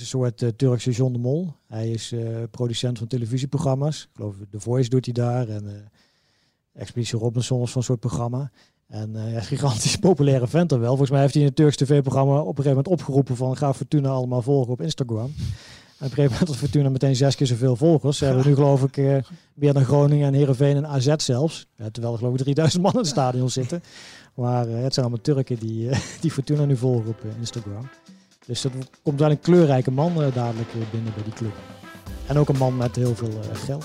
is een soort uh, Turkse John de Mol. Hij is uh, producent van televisieprogramma's. Ik geloof The Voice doet hij daar. En uh, Expeditie Robinson was van soort programma. En ja, gigantisch populaire vent wel. Volgens mij heeft hij in het Turks tv-programma op een gegeven moment opgeroepen van ga Fortuna allemaal volgen op Instagram. En op een gegeven moment Fortuna meteen zes keer zoveel volgers. Ze hebben nu geloof ik meer dan Groningen en Heerenveen en AZ zelfs. Terwijl er geloof ik 3000 man in het stadion zitten. Maar het zijn allemaal Turken die, die Fortuna nu volgen op Instagram. Dus er komt wel een kleurrijke man dadelijk binnen bij die club. En ook een man met heel veel geld.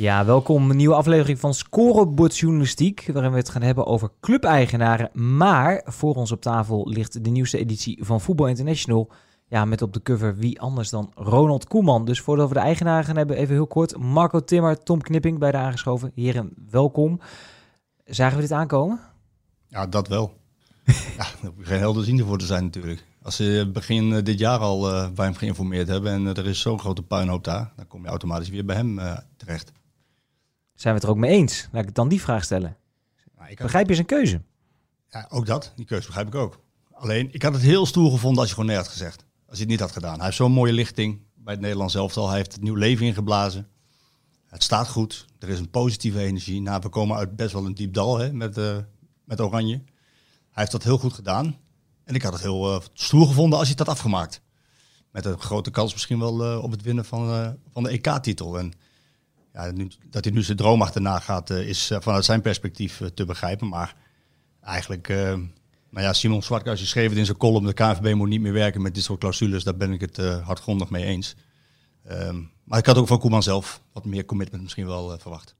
Ja, welkom. Een nieuwe aflevering van Scorebord Journalistiek, waarin we het gaan hebben over clubeigenaren. Maar voor ons op tafel ligt de nieuwste editie van Voetbal International. Ja, met op de cover wie anders dan Ronald Koeman. Dus voordat we de eigenaren gaan hebben, even heel kort. Marco Timmer, Tom Knipping bij de aangeschoven. Heren, welkom. Zagen we dit aankomen? Ja, dat wel. ja, daar hoef geen helder zien voor te zijn natuurlijk. Als ze begin eh, dit jaar al uh, bij hem geïnformeerd hebben en er is zo'n grote puinhoop daar, dan kom je automatisch weer bij hem uh, terecht. Zijn we het er ook mee eens? Laat ik dan die vraag stellen. Nou, ik begrijp je zijn keuze? Ja, ook dat. Die keuze begrijp ik ook. Alleen, ik had het heel stoer gevonden als je gewoon nee had gezegd. Als hij het niet had gedaan. Hij heeft zo'n mooie lichting bij het Nederlands elftal. Hij heeft het nieuw leven ingeblazen. Het staat goed. Er is een positieve energie. Nou, we komen uit best wel een diep dal hè, met, uh, met Oranje. Hij heeft dat heel goed gedaan. En ik had het heel uh, stoer gevonden als hij het had afgemaakt. Met een grote kans misschien wel uh, op het winnen van, van de EK-titel. En ja, nu, dat hij nu zijn droom achterna gaat, uh, is uh, vanuit zijn perspectief uh, te begrijpen. Maar eigenlijk, nou ja, Simon Zwarthuis schreef het in zijn column, de KNVB moet niet meer werken met dit soort clausules. Daar ben ik het hardgrondig mee eens. Um, maar ik had ook van Koeman zelf wat meer commitment misschien wel verwacht.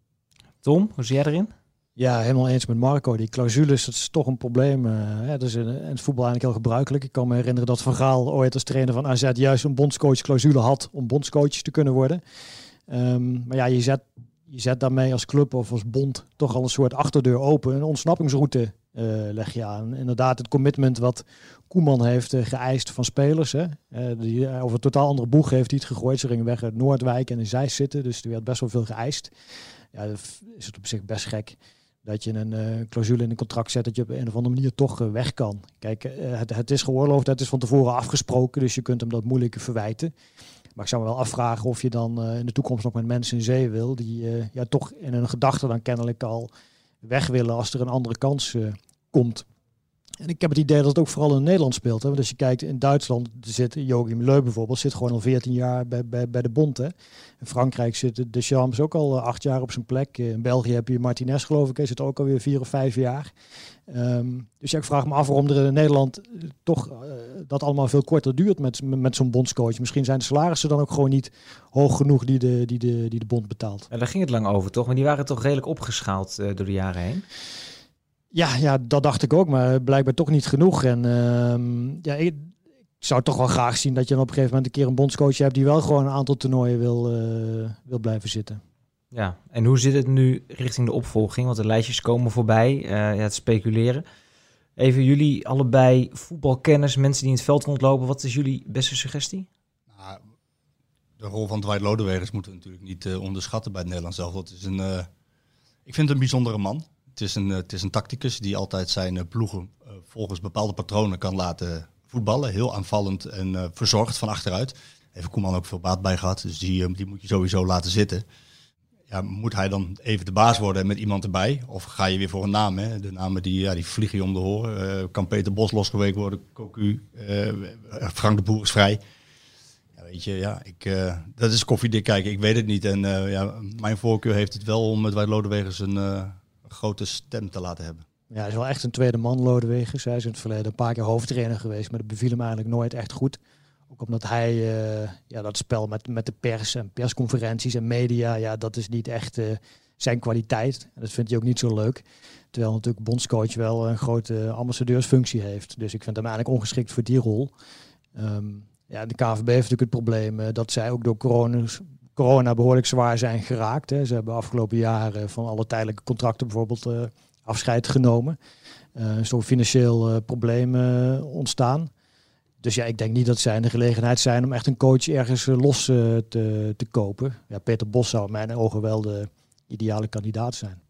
Tom, hoe zie jij erin? Ja, helemaal eens met Marco. Die clausules, dat is toch een probleem. Uh, dat is in, het voetbal eigenlijk heel gebruikelijk. Ik kan me herinneren dat Van Gaal ooit als trainer van AZ juist een bondscoach-clausule had om bondscoach te kunnen worden. Um, maar ja, je zet, je zet daarmee als club of als bond toch al een soort achterdeur open. Een ontsnappingsroute uh, leg je aan. Inderdaad, het commitment wat Koeman heeft uh, geëist van spelers. Hè. Uh, die, over een totaal andere boeg heeft hij het gegooid. Ze gingen weg uit Noordwijk en in Zeist zitten. Dus er werd best wel veel geëist. Ja, is het op zich best gek dat je een clausule in een contract zet dat je op een of andere manier toch weg kan. Kijk, het, het is geoorloofd, het is van tevoren afgesproken, dus je kunt hem dat moeilijk verwijten. Maar ik zou me wel afvragen of je dan uh, in de toekomst nog met mensen in zee wil, die uh, ja, toch in hun gedachten dan kennelijk al weg willen als er een andere kans uh, komt. En ik heb het idee dat het ook vooral in Nederland speelt. Hè? Want als je kijkt in Duitsland zit Joachim Leu bijvoorbeeld, zit gewoon al 14 jaar bij, bij, bij de Bond. Hè? In Frankrijk zit de Champs ook al acht jaar op zijn plek. In België heb je Martinez geloof ik, hij zit ook alweer vier of vijf jaar. Um, dus ja, ik vraag me af waarom er in Nederland toch uh, dat allemaal veel korter duurt met, met zo'n bondscoach. Misschien zijn de salarissen dan ook gewoon niet hoog genoeg die de, die de, die de bond betaalt. En daar ging het lang over toch? Maar die waren toch redelijk opgeschaald door de jaren heen? Ja, ja, dat dacht ik ook, maar blijkbaar toch niet genoeg. En uh, ja, ik, ik, zou toch wel graag zien dat je dan op een gegeven moment een keer een bondscoach hebt die wel gewoon een aantal toernooien wil, uh, wil blijven zitten. Ja, en hoe zit het nu richting de opvolging? Want de lijstjes komen voorbij, uh, ja, het speculeren. Even jullie allebei voetbalkennis, mensen die in het veld rondlopen. Wat is jullie beste suggestie? Nou, de rol van Dwight Lodewegers moeten we natuurlijk niet uh, onderschatten bij het Nederlands zelf. Het is een, uh, ik vind het een bijzondere man. Het is een, het is een tacticus die altijd zijn ploegen volgens bepaalde patronen kan laten voetballen. Heel aanvallend en verzorgd van achteruit. Heeft Koeman ook veel baat bij gehad, dus die, die moet je sowieso laten zitten ja, moet hij dan even de baas worden met iemand erbij? Of ga je weer voor een naam? Hè? De namen die, ja, die vliegen je om de horen. Kan Peter Bos losgeweken worden? Cocu, Frank de Boer is vrij. Ja, weet je, ja, ik, dat is koffiedik kijken. Ik weet het niet. En ja, mijn voorkeur heeft het wel om met Wijd Lodewegers een grote stem te laten hebben. Ja, hij is wel echt een tweede man, Lodewegers. Hij is in het verleden een paar keer hoofdtrainer geweest, maar dat beviel hem eigenlijk nooit echt goed. Ook omdat hij uh, ja, dat spel met, met de pers en persconferenties en media, ja, dat is niet echt uh, zijn kwaliteit. En dat vindt hij ook niet zo leuk. Terwijl natuurlijk bondscoach wel een grote ambassadeursfunctie heeft. Dus ik vind hem eigenlijk ongeschikt voor die rol. Um, ja, de KVB heeft natuurlijk het probleem uh, dat zij ook door corona, corona behoorlijk zwaar zijn geraakt. Hè. Ze hebben afgelopen jaren van alle tijdelijke contracten bijvoorbeeld afscheid genomen. zo'n financieel probleem ontstaan. Dus ja, ik denk niet dat zij in de gelegenheid zijn om echt een coach ergens los te, te kopen. Ja, Peter Bos zou in mijn ogen wel de ideale kandidaat zijn.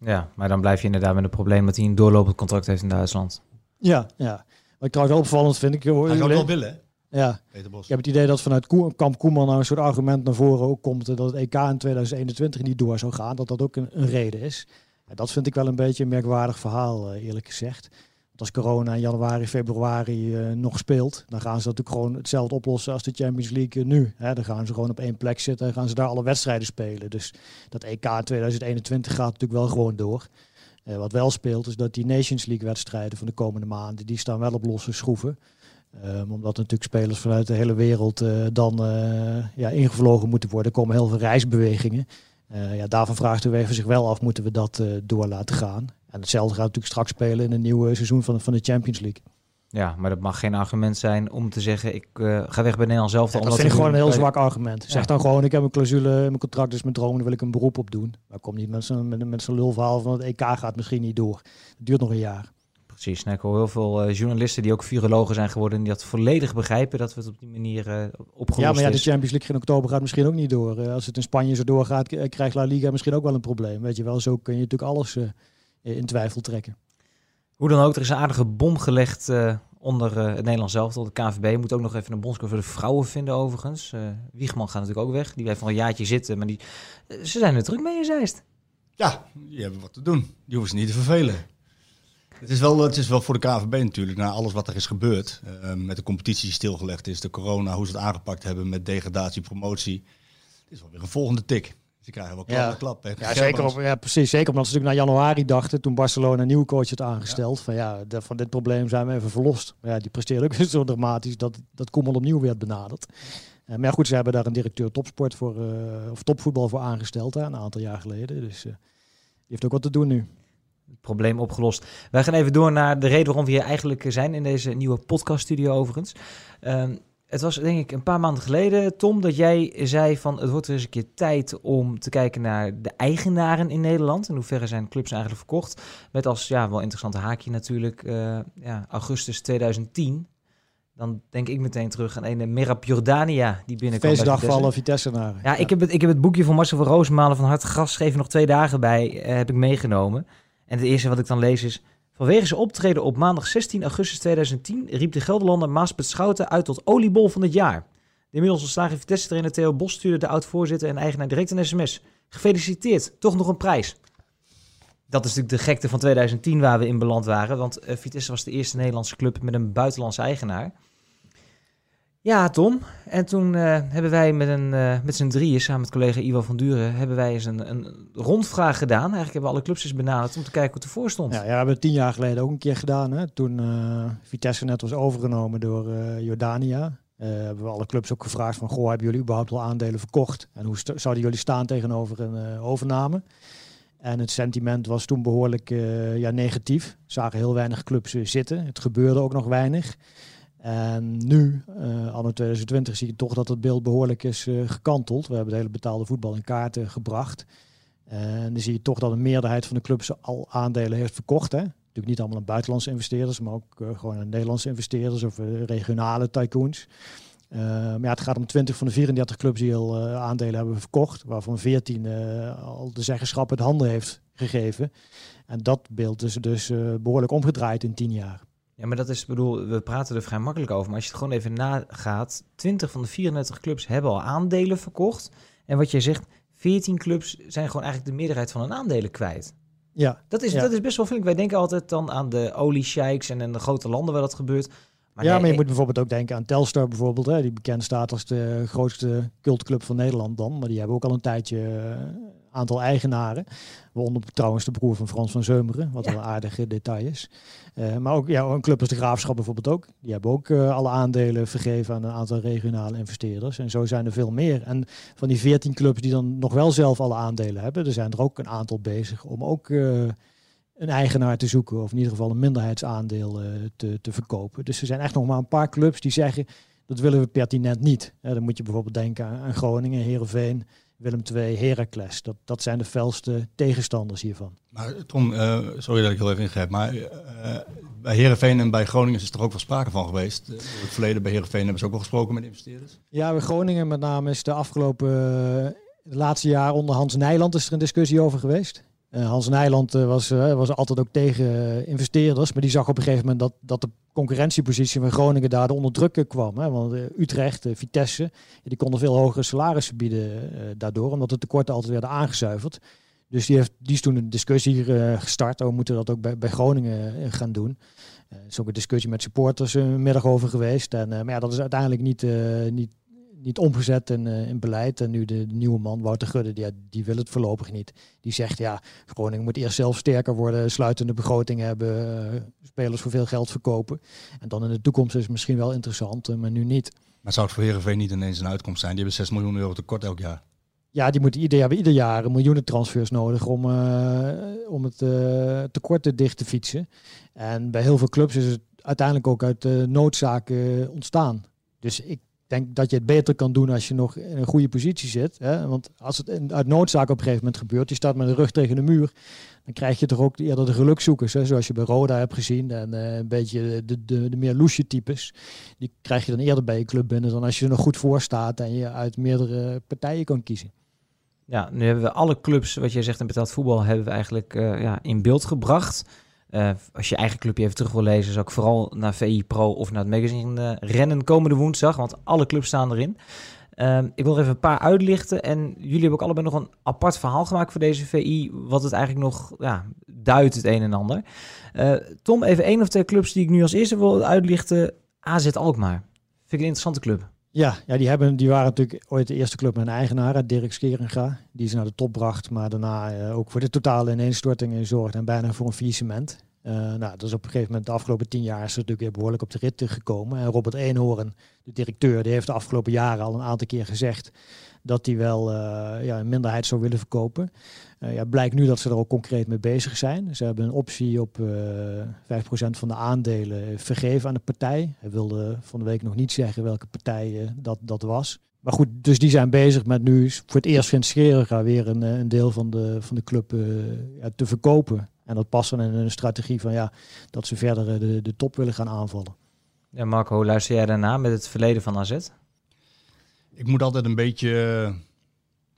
Ja, maar dan blijf je inderdaad met het probleem dat hij een doorlopend contract heeft in Duitsland. Ja, ja. Wat ik trouwens wel opvallend vind. Ik, Hij zou wel willen, Ja. Peter Bos. Ik heb het idee dat vanuit Kamp Koeman nou een soort argument naar voren ook komt dat het EK in 2021 niet door zou gaan. Dat dat ook een, een reden is. Ja, dat vind ik wel een beetje een merkwaardig verhaal, eh, eerlijk gezegd. Want als corona in januari, februari uh, nog speelt, dan gaan ze natuurlijk gewoon hetzelfde oplossen als de Champions League nu. Hè, dan gaan ze gewoon op één plek zitten en gaan ze daar alle wedstrijden spelen. Dus dat EK in 2021 gaat natuurlijk wel gewoon door. Uh, wat wel speelt is dat die Nations League wedstrijden van de komende maanden, die staan wel op losse schroeven. Um, omdat natuurlijk spelers vanuit de hele wereld uh, dan uh, ja, ingevlogen moeten worden. Er komen heel veel reisbewegingen. Uh, ja, daarvan vraagt de UEFA zich wel af, moeten we dat door laten gaan? En hetzelfde gaat natuurlijk straks spelen in een nieuwe seizoen van, van de Champions League. Ja, maar dat mag geen argument zijn om te zeggen, ik ga weg bij Nederland zelf. Ja, dat vind ik gewoon een heel zwak argument. Zeg dan gewoon, ik heb een clausule in mijn contract, dus mijn droom, daar wil ik een beroep op doen. Maar kom niet met zo'n met, met lulverhaal van het EK gaat misschien niet door. Het duurt nog een jaar. Precies. Nou, ik hoor heel veel uh, journalisten die ook virologen zijn geworden... en die dat volledig begrijpen dat we het op die manier uh, opgelost Ja, maar ja, de Champions League in oktober gaat misschien ook niet door. Uh, als het in Spanje zo doorgaat, krijgt La Liga misschien ook wel een probleem. Weet je wel, zo kun je natuurlijk alles in twijfel trekken. Hoe dan ook, er is een aardige bom gelegd onder het Nederlands zelf. De KVB moet ook nog even een bondscoach voor de vrouwen vinden overigens. Wiegman gaat natuurlijk ook weg. Die blijft van een jaartje zitten, maar die, ze zijn er druk mee in Zeist. Ja, die hebben wat te doen. Die hoeven ze niet te vervelen. Het is, wel, het is wel voor de KVB natuurlijk, na alles wat er is gebeurd, uh, met de competitie die stilgelegd is, de corona, hoe ze het aangepakt hebben met degradatie, promotie. Het is wel weer een volgende tik. Ze krijgen wel klap ja. klap. Hè. Ja, zeker, op, ja, precies. Zeker omdat ze natuurlijk naar januari dachten, toen Barcelona een nieuwe coach had aangesteld. Ja. Van ja, de, van dit probleem zijn we even verlost. Maar ja, die presteerde ook zo dramatisch dat, dat Koeman opnieuw werd benaderd. Uh, maar ja, goed, ze hebben daar een directeur topsport voor, uh, of topvoetbal voor aangesteld, hè, een aantal jaar geleden. Dus die heeft ook wat te doen nu probleem opgelost. Wij gaan even door naar de reden waarom we hier eigenlijk zijn in deze nieuwe podcaststudio overigens. Um, het was denk ik een paar maanden geleden, Tom, dat jij zei van het wordt er eens een keer tijd om te kijken naar de eigenaren in Nederland. In hoeverre zijn clubs eigenlijk verkocht. Met als ja, wel interessante haakje natuurlijk uh, ja, augustus 2010. Dan denk ik meteen terug aan een Merab Jordania die binnenkwam. Feestdag van alle Vitesse naar. Ja, ja, Ik, heb het, ik heb het boekje van Marcel van Roosmalen van Hart Gras nog twee dagen bij, uh, heb ik meegenomen. En het eerste wat ik dan lees is... Vanwege zijn optreden op maandag 16 augustus 2010 riep de Gelderlander Maaspet Schouten uit tot oliebol van het jaar. De inmiddels ontslagen Vitesse-trainer Theo Bos stuurde de oud-voorzitter en eigenaar direct een sms. Gefeliciteerd, toch nog een prijs. Dat is natuurlijk de gekte van 2010 waar we in beland waren, want uh, Vitesse was de eerste Nederlandse club met een buitenlandse eigenaar. Ja, Tom. En toen uh, hebben wij met, een, uh, met z'n drieën, samen met collega Ivo van Duren, hebben wij eens een, een rondvraag gedaan. Eigenlijk hebben we alle clubs eens benaderd om te kijken hoe het ervoor stond. Ja, ja we hebben het tien jaar geleden ook een keer gedaan. Hè? Toen uh, Vitesse net was overgenomen door Jordania. hebben we alle clubs ook gevraagd van, goh, hebben jullie überhaupt wel aandelen verkocht? En hoe zouden jullie staan tegenover een overname? En het sentiment was toen behoorlijk ja, negatief. Zagen heel weinig clubs zitten. Het gebeurde ook nog weinig. En nu, uh, anno 2020, zie je toch dat het beeld behoorlijk is uh, gekanteld. We hebben de hele betaalde voetbal in kaarten gebracht. En dan zie je toch dat een meerderheid van de clubs al aandelen heeft verkocht. Hè? Natuurlijk niet allemaal aan buitenlandse investeerders, maar ook uh, gewoon aan Nederlandse investeerders of regionale tycoons. maar ja, het gaat om 20 van de 34 clubs die al aandelen hebben verkocht, waarvan 14 al de zeggenschap het handen heeft gegeven. En dat beeld is dus behoorlijk omgedraaid in 10 jaar. Ja, maar dat is, bedoel, we praten er vrij makkelijk over. Maar als je het gewoon even nagaat, 20 van de 34 clubs hebben al aandelen verkocht. En wat jij zegt, 14 clubs zijn gewoon eigenlijk de meerderheid van hun aandelen kwijt. Ja. Dat is, ja. dat is best wel flink. Wij denken altijd dan aan de oliesheiks en in de grote landen waar dat gebeurt. Maar ja, nee, maar je moet bijvoorbeeld ook denken aan Telstar bijvoorbeeld, hè, die bekend staat als de grootste cultclub van Nederland dan. Maar die hebben ook al een tijdje een aantal eigenaren. Waaronder trouwens de broer van Frans van Zeumeren, wat ja. wel een aardige detail is. Uh, maar ook ja, een club als de Graafschap bijvoorbeeld ook. Die hebben ook uh, alle aandelen vergeven aan een aantal regionale investeerders. En zo zijn er veel meer. En van die 14 clubs die dan nog wel zelf alle aandelen hebben, er zijn er ook een aantal bezig om ook uh, een eigenaar te zoeken. Of in ieder geval een minderheidsaandeel te, te verkopen. Dus er zijn echt nog maar een paar clubs die zeggen, dat willen we pertinent niet. dan moet je bijvoorbeeld denken aan, aan Groningen, Heerenveen, Willem II, Heracles. Dat, dat zijn de felste tegenstanders hiervan. Maar Tom, uh, sorry dat ik heel even ingrijp, maar uh, bij Herenveen en bij Groningen is er ook wel sprake van geweest. In het verleden bij Herenveen hebben ze ook wel gesproken met investeerders. Ja, bij Groningen met name is de afgelopen de laatste jaar onder Hans Nijland is er een discussie over geweest. Uh, Hans Nijland uh, was, uh, was altijd ook tegen investeerders, maar die zag op een gegeven moment dat, dat de concurrentiepositie van Groningen daar onder druk kwam. Want Utrecht, Vitesse, die konden veel hogere salarissen bieden daardoor, omdat de tekorten altijd werden aangezuiverd. Dus die, heeft, die is toen een discussie gestart, oh, we moeten dat ook bij, bij Groningen gaan doen. Er is ook een discussie met supporters een middag over geweest. En, maar ja, dat is uiteindelijk niet, niet, niet omgezet in, uh, in beleid. En nu de, de, nieuwe man, Wouter Gudde, die, die wil het voorlopig niet. Die zegt, ja, Groningen moet eerst zelf sterker worden, sluitende begroting hebben, uh, spelers voor veel geld verkopen. En dan in de toekomst is het misschien wel interessant, uh, maar nu niet. Maar zou het voor Heerenveen niet ineens een uitkomst zijn? Die hebben 6 miljoen euro tekort elk jaar. Ja, die moeten ieder, hebben ieder jaar een miljoenen transfers nodig om, om het tekort te dicht te fietsen. En bij heel veel clubs is het uiteindelijk ook uit noodzaak ontstaan. Dus ik denk dat je het beter kan doen als je nog in een goede positie zit. Hè? Want als het uit noodzaak op een gegeven moment gebeurt, je staat met de rug tegen de muur, dan krijg je toch ook eerder de gelukzoekers, hè? zoals je bij Roda hebt gezien. En uh, een beetje de, de, de meer loesje types, die krijg je dan eerder bij je club binnen dan als je er nog goed voor staat en je uit meerdere partijen kan kiezen. Ja, nu hebben we alle clubs, wat jij zegt in betaald voetbal, hebben we eigenlijk uh, ja, in beeld gebracht. Uh, als je eigen clubje even terug wil lezen, zou ik vooral naar VI Pro of naar het magazine uh, rennen komende woensdag, want alle clubs staan erin. Uh, ik wil er even een paar uitlichten en jullie hebben ook allebei nog een apart verhaal gemaakt voor deze VI, wat het eigenlijk nog ja, duidt het een en ander. Uh, Tom, even één of twee clubs die ik nu als eerste wil uitlichten. AZ Alkmaar. Vind ik een interessante club. Ja, ja die, hebben, die waren natuurlijk ooit de eerste club met een eigenaar, Dirk Skeringa. Die ze naar de top bracht, maar daarna uh, ook voor de totale ineenstorting zorgde en bijna voor een faillissement. Uh, nou, dat is op een gegeven moment de afgelopen tien jaar is er natuurlijk weer behoorlijk op de rit gekomen. En Robert Eenhoorn, de directeur, die heeft de afgelopen jaren al een aantal keer gezegd dat hij wel uh, ja, een minderheid zou willen verkopen. Uh, ja, blijkt nu dat ze er ook concreet mee bezig zijn. Ze hebben een optie op uh, 5% van de aandelen vergeven aan de partij. Hij wilde van de week nog niet zeggen welke partij dat, dat was. Maar goed, dus die zijn bezig met nu voor het eerst vindt Scheringa weer een, een deel van de, van de club ja, te verkopen. En dat past dan in een strategie van ja, dat ze verder de, de top willen gaan aanvallen. Ja, Marco, luister jij daarna met het verleden van AZ? Ik moet altijd een beetje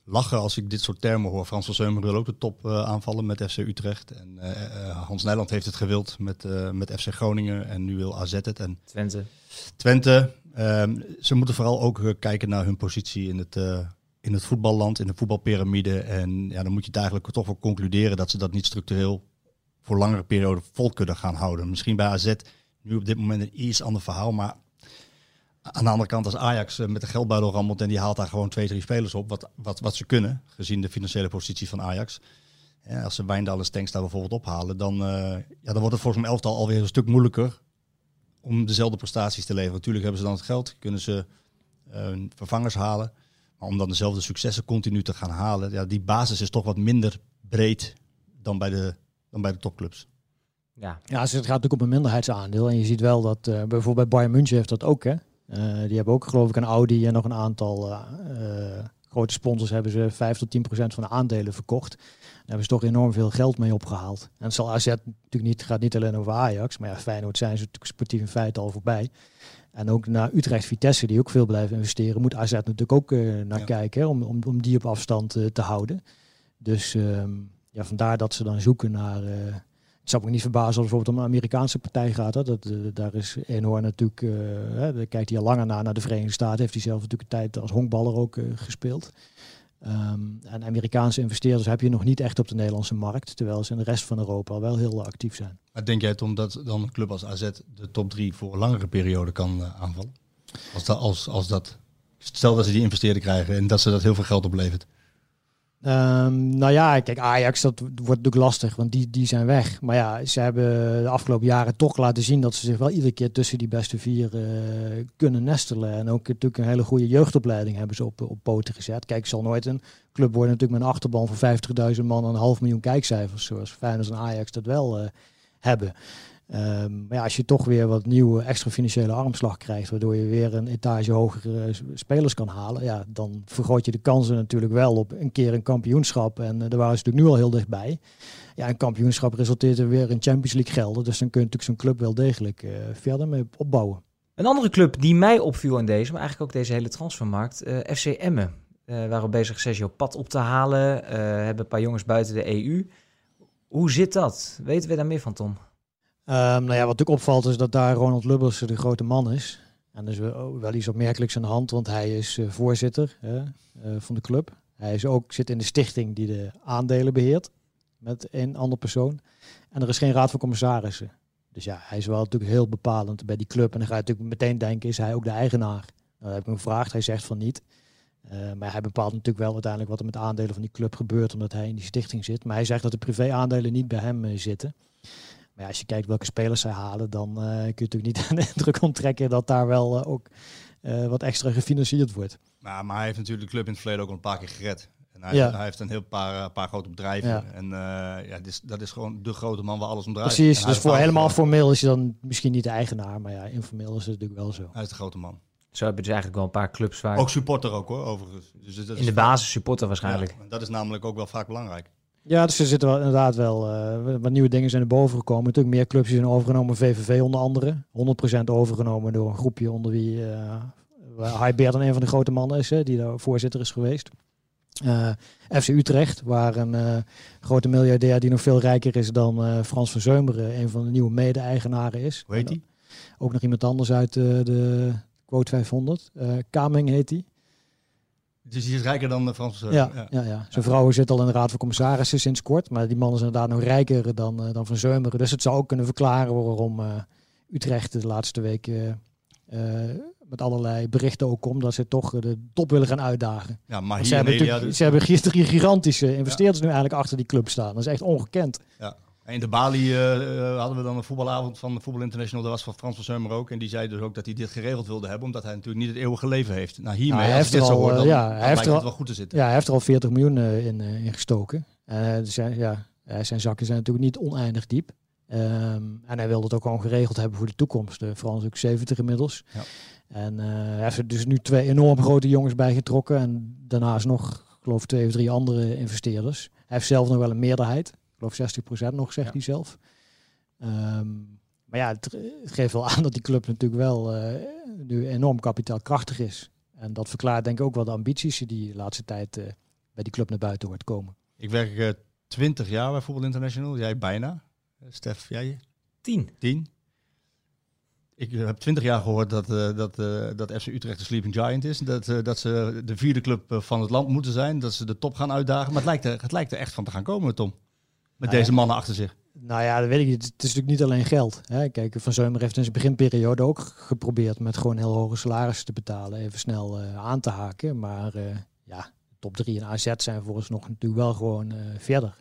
lachen als ik dit soort termen hoor. Frans van Zeumer wil ook de top uh, aanvallen met FC Utrecht. En uh, Hans Nijland heeft het gewild met, met FC Groningen en nu wil AZ het. En Twente. Twente. Ehm, ze moeten vooral ook kijken naar hun positie in het, in het voetballand, in de voetbalpyramide. En ja, dan moet je het eigenlijk toch wel concluderen dat ze dat niet structureel voor langere periode vol kunnen gaan houden. Misschien bij AZ nu op dit moment een iets ander verhaal, maar aan de andere kant als Ajax met de geldbuidel rammelt en die haalt daar gewoon twee, drie spelers op, wat, wat, wat ze kunnen, gezien de financiële positie van Ajax. Ja, als ze Wijndal en Stenks daar bijvoorbeeld ophalen, dan, uh, ja, dan wordt het volgens mij elftal alweer een stuk moeilijker om dezelfde prestaties te leveren. Natuurlijk hebben ze dan het geld, kunnen ze uh, vervangers halen. Maar om dan dezelfde successen continu te gaan halen, ja, die basis is toch wat minder breed dan bij de dan bij de topclubs. Ja, ja dus het gaat natuurlijk om een minderheidsaandeel. En je ziet wel dat uh, bijvoorbeeld bij Bayern München heeft dat ook. Hè? Uh, die hebben ook geloof ik een Audi en nog een aantal uh, grote sponsors hebben ze 5 tot 10 procent van de aandelen verkocht. Daar hebben ze toch enorm veel geld mee opgehaald. En het zal AZ natuurlijk niet, gaat niet alleen over Ajax, maar ja, Feyenoord zijn ze natuurlijk sportief in feite al voorbij. En ook naar Utrecht Vitesse, die ook veel blijven investeren, moet AZ natuurlijk ook naar ja. kijken om, om, om die op afstand te houden. Dus um, ja, vandaar dat ze dan zoeken naar. Uh, zou me niet verbazen als het bijvoorbeeld om een Amerikaanse partij gaat. Hè. Dat, uh, daar is Eenhoorn natuurlijk. Uh, hè, kijkt hij al langer naar, naar de Verenigde Staten. Heeft hij zelf natuurlijk een tijd als honkballer ook gespeeld. Um, en Amerikaanse investeerders heb je nog niet echt op de Nederlandse markt. Terwijl ze in de rest van Europa wel heel actief zijn. Maar denk jij Tom dat dan een club als AZ de top 3 voor een langere periode kan aanvallen? Als dat, als, als dat, stel dat ze die investeerder krijgen en dat ze dat heel veel geld oplevert. Um, nou ja, kijk, Ajax, dat wordt natuurlijk lastig, want die, die zijn weg. Maar ja, ze hebben de afgelopen jaren toch laten zien dat ze zich wel iedere keer tussen die beste vier uh, kunnen nestelen. En ook natuurlijk een hele goede jeugdopleiding hebben ze op, op poten gezet. Kijk, zal nooit een club worden natuurlijk met een achterban van 50.000 man en een half miljoen kijkcijfers, zoals Feyenoord en Ajax dat wel uh, hebben. Ehm, maar ja, als je toch weer wat nieuwe extra financiële armslag krijgt, waardoor je weer een etage hogere spelers kan halen, ja, dan vergroot je de kansen natuurlijk wel op een keer een kampioenschap. En daar waren ze natuurlijk nu al heel dichtbij. Ja, een kampioenschap resulteert er weer in Champions League gelden. Dus dan kun je natuurlijk zo'n club wel degelijk verder mee opbouwen. Een andere club die mij opviel in deze, maar eigenlijk ook deze hele transfermarkt, uh, FC Emmen. Waren bezig Sergio Pad op te halen, hebben een paar jongens buiten de EU. Hoe zit dat? Weten we daar meer van, Tom? Um, nou ja, wat natuurlijk opvalt is dat daar Ronald Lubbers de grote man is. En er is wel iets opmerkelijks aan de hand, want hij is voorzitter van de club. Hij is ook, zit in de stichting die de aandelen beheert met een andere persoon. En er is geen raad van commissarissen. Dus ja, hij is wel natuurlijk heel bepalend bij die club. En dan ga je natuurlijk meteen denken, is hij ook de eigenaar? Nou, heb ik hem gevraagd, hij zegt van niet. Uh, maar hij bepaalt natuurlijk wel uiteindelijk wat er met de aandelen van die club gebeurt, omdat hij in die stichting zit. Maar hij zegt dat de privé-aandelen niet bij hem zitten. Maar ja, als je kijkt welke spelers zij halen, dan uh, kun je natuurlijk niet aan de indruk onttrekken dat daar wel ook wat extra gefinancierd wordt. Maar, maar hij heeft natuurlijk de club in het verleden ook al een paar keer gered. En hij, ja. hij, heeft een heel paar, uh, paar grote bedrijven. Ja. En uh, ja, dat is, dat is gewoon de grote man waar alles om draait. Precies, dus voor helemaal formeel is hij dan misschien niet de eigenaar. Maar ja, informeel is het natuurlijk wel zo. Hij is de grote man. Zo heb je dus eigenlijk wel een paar clubs waar... Ook supporter ook hoor, overigens. Dus dat in de basis supporter waarschijnlijk. Ja, dat is namelijk ook wel vaak belangrijk. Ja, dus er zitten wel, inderdaad wel uh, wat nieuwe dingen zijn er boven gekomen. Natuurlijk meer clubs zijn overgenomen, VVV onder andere. 100% overgenomen door een groepje onder wie uh, Beer dan een van de grote mannen is, hè, die daar voorzitter is geweest. Uh, eh, FC Utrecht, waar een uh, grote miljardair die nog veel rijker is dan uh, Frans van Zeumeren, een van de nieuwe mede-eigenaren is. Hoe heet hij? Ook nog iemand anders uit de quote 500. Kaming heet hij. Dus die is rijker dan Frans van Zeumeren? Ja, ja. ja, ja. zijn vrouw zit al in de raad van commissarissen sinds kort, maar die man is inderdaad nog rijker dan, dan Van Zeumeren. Dus het zou ook kunnen verklaren waarom Utrecht de laatste weken met allerlei berichten ook om dat ze toch de top willen gaan uitdagen. Ja, maar ze, hebben dus... ze hebben drie gigantische investeerders nu eigenlijk achter die club staan. Dat is echt ongekend. Ja. En in de Bali uh, hadden we dan een voetbalavond van de Voetbal International. Dat was van Frans van Zeumer ook. En die zei dus ook dat hij dit geregeld wilde hebben. Omdat hij natuurlijk niet het eeuwige leven heeft. Nou, hiermee, nou, hij heeft er al, dan, ja, hij heeft er al, wel goed te zitten. Ja, hij heeft er al 40 miljoen uh, in, uh, in, gestoken. dus, ja, zijn zakken zijn natuurlijk niet oneindig diep. Um, en hij wilde het ook gewoon geregeld hebben voor de toekomst. Uh, Frans ook 70 inmiddels. Ja. En hij heeft er dus nu twee enorm grote jongens bij getrokken. En daarnaast nog, geloof twee of drie andere investeerders. Hij heeft zelf nog wel een meerderheid. Ik geloof 60% nog, zegt ja. hij zelf. Um, maar ja, het, het, geeft wel aan dat die club natuurlijk wel uh, nu enorm kapitaalkrachtig is. En dat verklaart denk ik ook wel de ambities die de laatste tijd uh, bij die club naar buiten wordt komen. Ik werk 20 jaar bij Voetbal International. Jij bijna. Stef, jij? Tien. Tien. Ik heb twintig jaar gehoord dat, uh, dat, uh, dat FC Utrecht de sleeping giant is. Dat, uh, dat ze de vierde club van het land moeten zijn. Dat ze de top gaan uitdagen. Maar het lijkt er, het lijkt er echt van te gaan komen, Tom. Met nou deze mannen achter zich. Nou ja, dat weet ik niet. Het is natuurlijk niet alleen geld. Hè. Kijk, Van Zeumer heeft in zijn beginperiode ook geprobeerd met gewoon heel hoge salarissen te betalen. Even snel aan te haken. Maar ja, top 3 en AZ zijn volgens nog natuurlijk wel gewoon verder.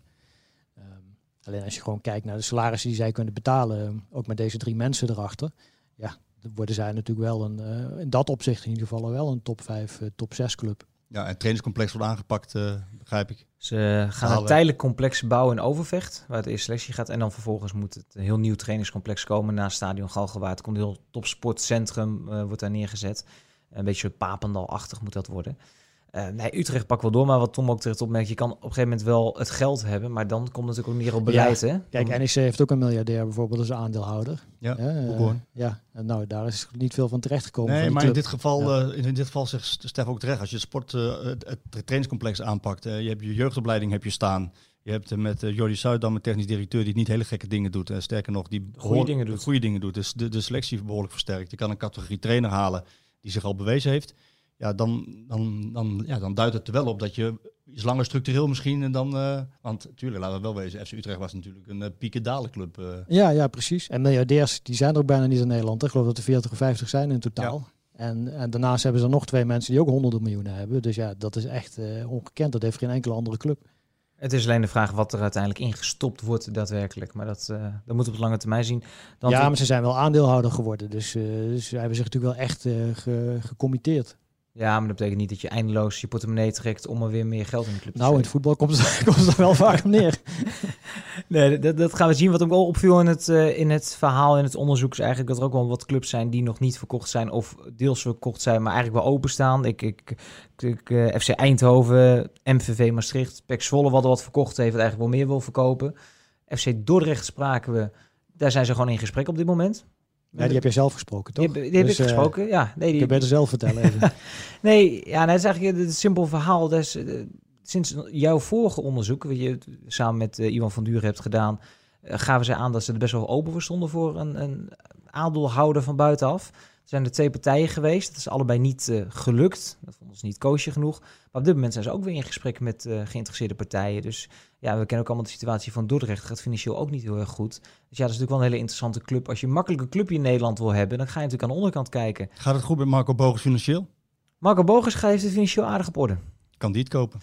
Alleen als je gewoon kijkt naar de salarissen die zij kunnen betalen, ook met deze drie mensen erachter, ja, dan worden zij natuurlijk wel een, uh, in dat opzicht in ieder geval wel een top 5, uh, top 6 club. Ja, en het trainingscomplex wordt aangepakt, uh, begrijp ik. Ze gaan een tijdelijk complex bouwen in Overvecht, waar de eerste selectie gaat. En dan vervolgens moet het een heel nieuw trainingscomplex komen naast Stadion Galgenwaard. Het komt een heel topsportcentrum, wordt daar neergezet. Een beetje Papendal-achtig moet dat worden. Uh, nee, Utrecht pak wel door, maar wat Tom ook terecht opmerkt, je kan op een gegeven moment wel het geld hebben, maar dan komt het natuurlijk ook meer op beleid. Ja. Hè? Kijk, NEC heeft ook een miljardair bijvoorbeeld als aandeelhouder. Ja, uh, ja. En nou, daar is niet veel van terecht gekomen. Nee, maar in dit, geval, ja. uh, in dit geval zegt Stef ook terecht, als je het sport, het, het, trainingscomplex aanpakt, je hebt je jeugdopleiding heb je staan, je hebt met uh, Jordi Zuidam, een technisch directeur, die niet hele gekke dingen doet. En sterker nog, die goede dingen doet. Goede dingen doet. Dus de, de selectie behoorlijk versterkt. Je kan een categorie trainer halen die zich al bewezen heeft ja, dan, dan, dan, ja, dan duidt het er wel op dat je iets langer structureel misschien en dan... Uh, want natuurlijk, laten we wel wezen, FC Utrecht was natuurlijk een uh, piekendalenclub. Uh. Ja, ja, precies. En miljardairs, die zijn er ook bijna niet in Nederland. Ik geloof dat er 40 of 50 zijn in totaal. Ja. En, en daarnaast hebben ze er nog twee mensen die ook honderden miljoenen hebben. Dus ja, dat is echt ongekend. Dat heeft geen enkele andere club. Het is alleen de vraag wat er uiteindelijk ingestopt wordt daadwerkelijk. Maar dat, uh, dat moeten we op lange termijn zien. Dan ja, maar ze zijn wel aandeelhouder geworden. Dus, uh, dus ze hebben zich natuurlijk wel echt uh, ge gecommitteerd. Ja, maar dat betekent niet dat je eindeloos je portemonnee trekt om er weer meer geld in de club te Nou, in het voetbal komt het, komt het er wel vaak op neer. Nee, dat, dat gaan we zien. Wat ook al opviel in het, eh, in het verhaal, in het onderzoek, is eigenlijk dat er ook wel wat clubs zijn die nog niet verkocht zijn of deels verkocht zijn, maar eigenlijk wel openstaan. Ik, ik, ik, eh, FC Eindhoven, MVV Maastricht, PEC Zwolle, wat er wat verkocht heeft, eigenlijk wel meer wil verkopen. FC Dordrecht spraken we, daar zijn ze gewoon in gesprek op dit moment. Ja, die heb jij zelf gesproken, toch? Die heb, die heb Dus, ik eh, gesproken, ja. Nee, Ik die, heb beter zelf vertellen even. Nee, ja, het is eigenlijk een simpel verhaal. Dus, eh, sinds jouw vorige onderzoek, wat je samen met eh, Iwan van Duren hebt gedaan, eh, gaven ze aan dat ze er best wel open voor stonden voor een, een aandeelhouder van buitenaf. Zijn er twee partijen geweest. Dat is allebei niet eh, gelukt. Dat vonden ze niet koosje genoeg. Maar op dit moment zijn ze ook weer in gesprek met eh, geïnteresseerde partijen. Dus ja, we kennen ook allemaal de situatie van Dordrecht. Het gaat financieel ook niet heel erg goed. Dus ja, dat is natuurlijk wel een hele interessante club. Als je een makkelijke clubje in Nederland wil hebben, dan ga je natuurlijk aan de onderkant kijken. Gaat het goed met Marco Bogus financieel? Marco Bogus heeft het financieel aardig op orde. Kan die het kopen?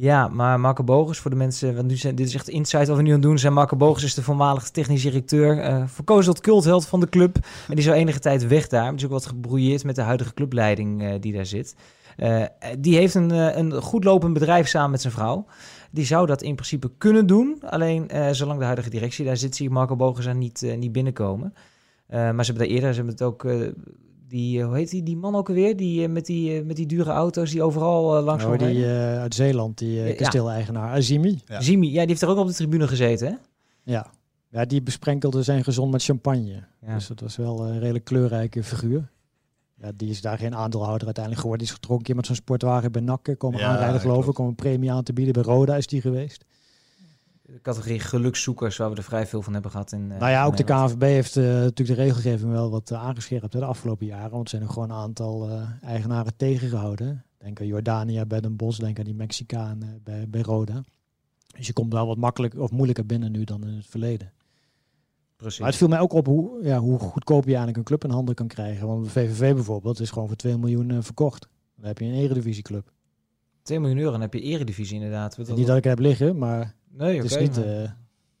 Ja, maar Marco Bogus, voor de mensen, want nu zijn, dit is echt insight wat we nu aan het doen zijn. Marco Bogus is de voormalig technisch directeur, eh verkozen tot cultheld van de club. En die is al enige tijd weg daar. Is ook wat gebrouilleerd met de huidige clubleiding eh, die daar zit. Eh, die heeft een, een goed lopend bedrijf samen met zijn vrouw. Die zou dat in principe kunnen doen. Alleen zolang de huidige directie daar zit, zie ik Marco Bogus er niet, niet binnenkomen. Maar ze hebben daar eerder, ze hebben het ook... die, eh, hoe heet die, die man ook alweer? Die, eh, met, die, eh, met die dure auto's die overal langs Oh, die uit Zeeland, die Ja. uh, kasteel-eigenaar, Azimi. Ja. Zimi, ja, die heeft er ook op de tribune gezeten, hè? Ja. ja, die besprenkelde zijn gezond met champagne. Ja. Dus dat was wel een redelijk kleurrijke figuur. Ja, die is daar geen aandeelhouder uiteindelijk geworden. Die is getrokken met zo'n sportwagen bij Nakken. Komen Ja, aanrijden geloof ik. klopt. Om een premie aan te bieden. Bij Roda is die geweest. De categorie gelukszoekers, waar we er vrij veel van hebben gehad. In, eh, nou ja, ook de. KNVB heeft eh, natuurlijk de regelgeving wel wat uh, aangescherpt hè, de afgelopen jaren. Want er zijn er gewoon een aantal eh, eigenaren tegengehouden. Denk aan Jordania bij Den Bosch. Denk aan die Mexicaan eh, bij, bij Roda. Dus je komt wel wat makkelijker of moeilijker binnen nu dan in het verleden. Precies. Maar het viel mij ook op hoe, ja, hoe goedkoop je eigenlijk een club in handen kan krijgen. Want de VVV bijvoorbeeld is gewoon voor 2 miljoen eh, verkocht. Dan heb je een eredivisieclub. 2 miljoen euro, dan heb je eredivisie inderdaad. Wat- Niet dat ik heb liggen, maar nee, oké, niet maar eh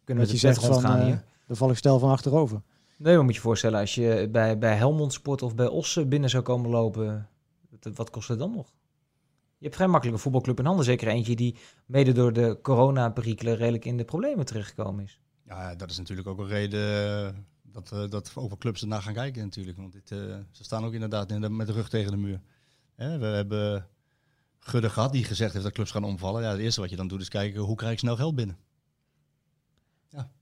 kunnen we dat je de zegt van, gaan eh hier. daar val ik stel van achterover. Nee, maar moet je voorstellen, als je bij, bij Helmond Sport of bij Ossen binnen zou komen lopen, wat- kost het dan nog? Je hebt vrij makkelijk een voetbalclub in handen. Zeker eentje die mede door de corona-perikelen redelijk in de problemen terechtgekomen is. Ja, dat is natuurlijk ook een reden eh, dat, eh, dat ook wel clubs ernaar gaan kijken natuurlijk. Want dit, eh, ze staan ook inderdaad in de, met de rug tegen de muur. Hè, we hebben Gudde gehad die gezegd heeft dat clubs gaan omvallen. Ja, het eerste wat je dan doet is kijken hoe krijg ik snel geld binnen.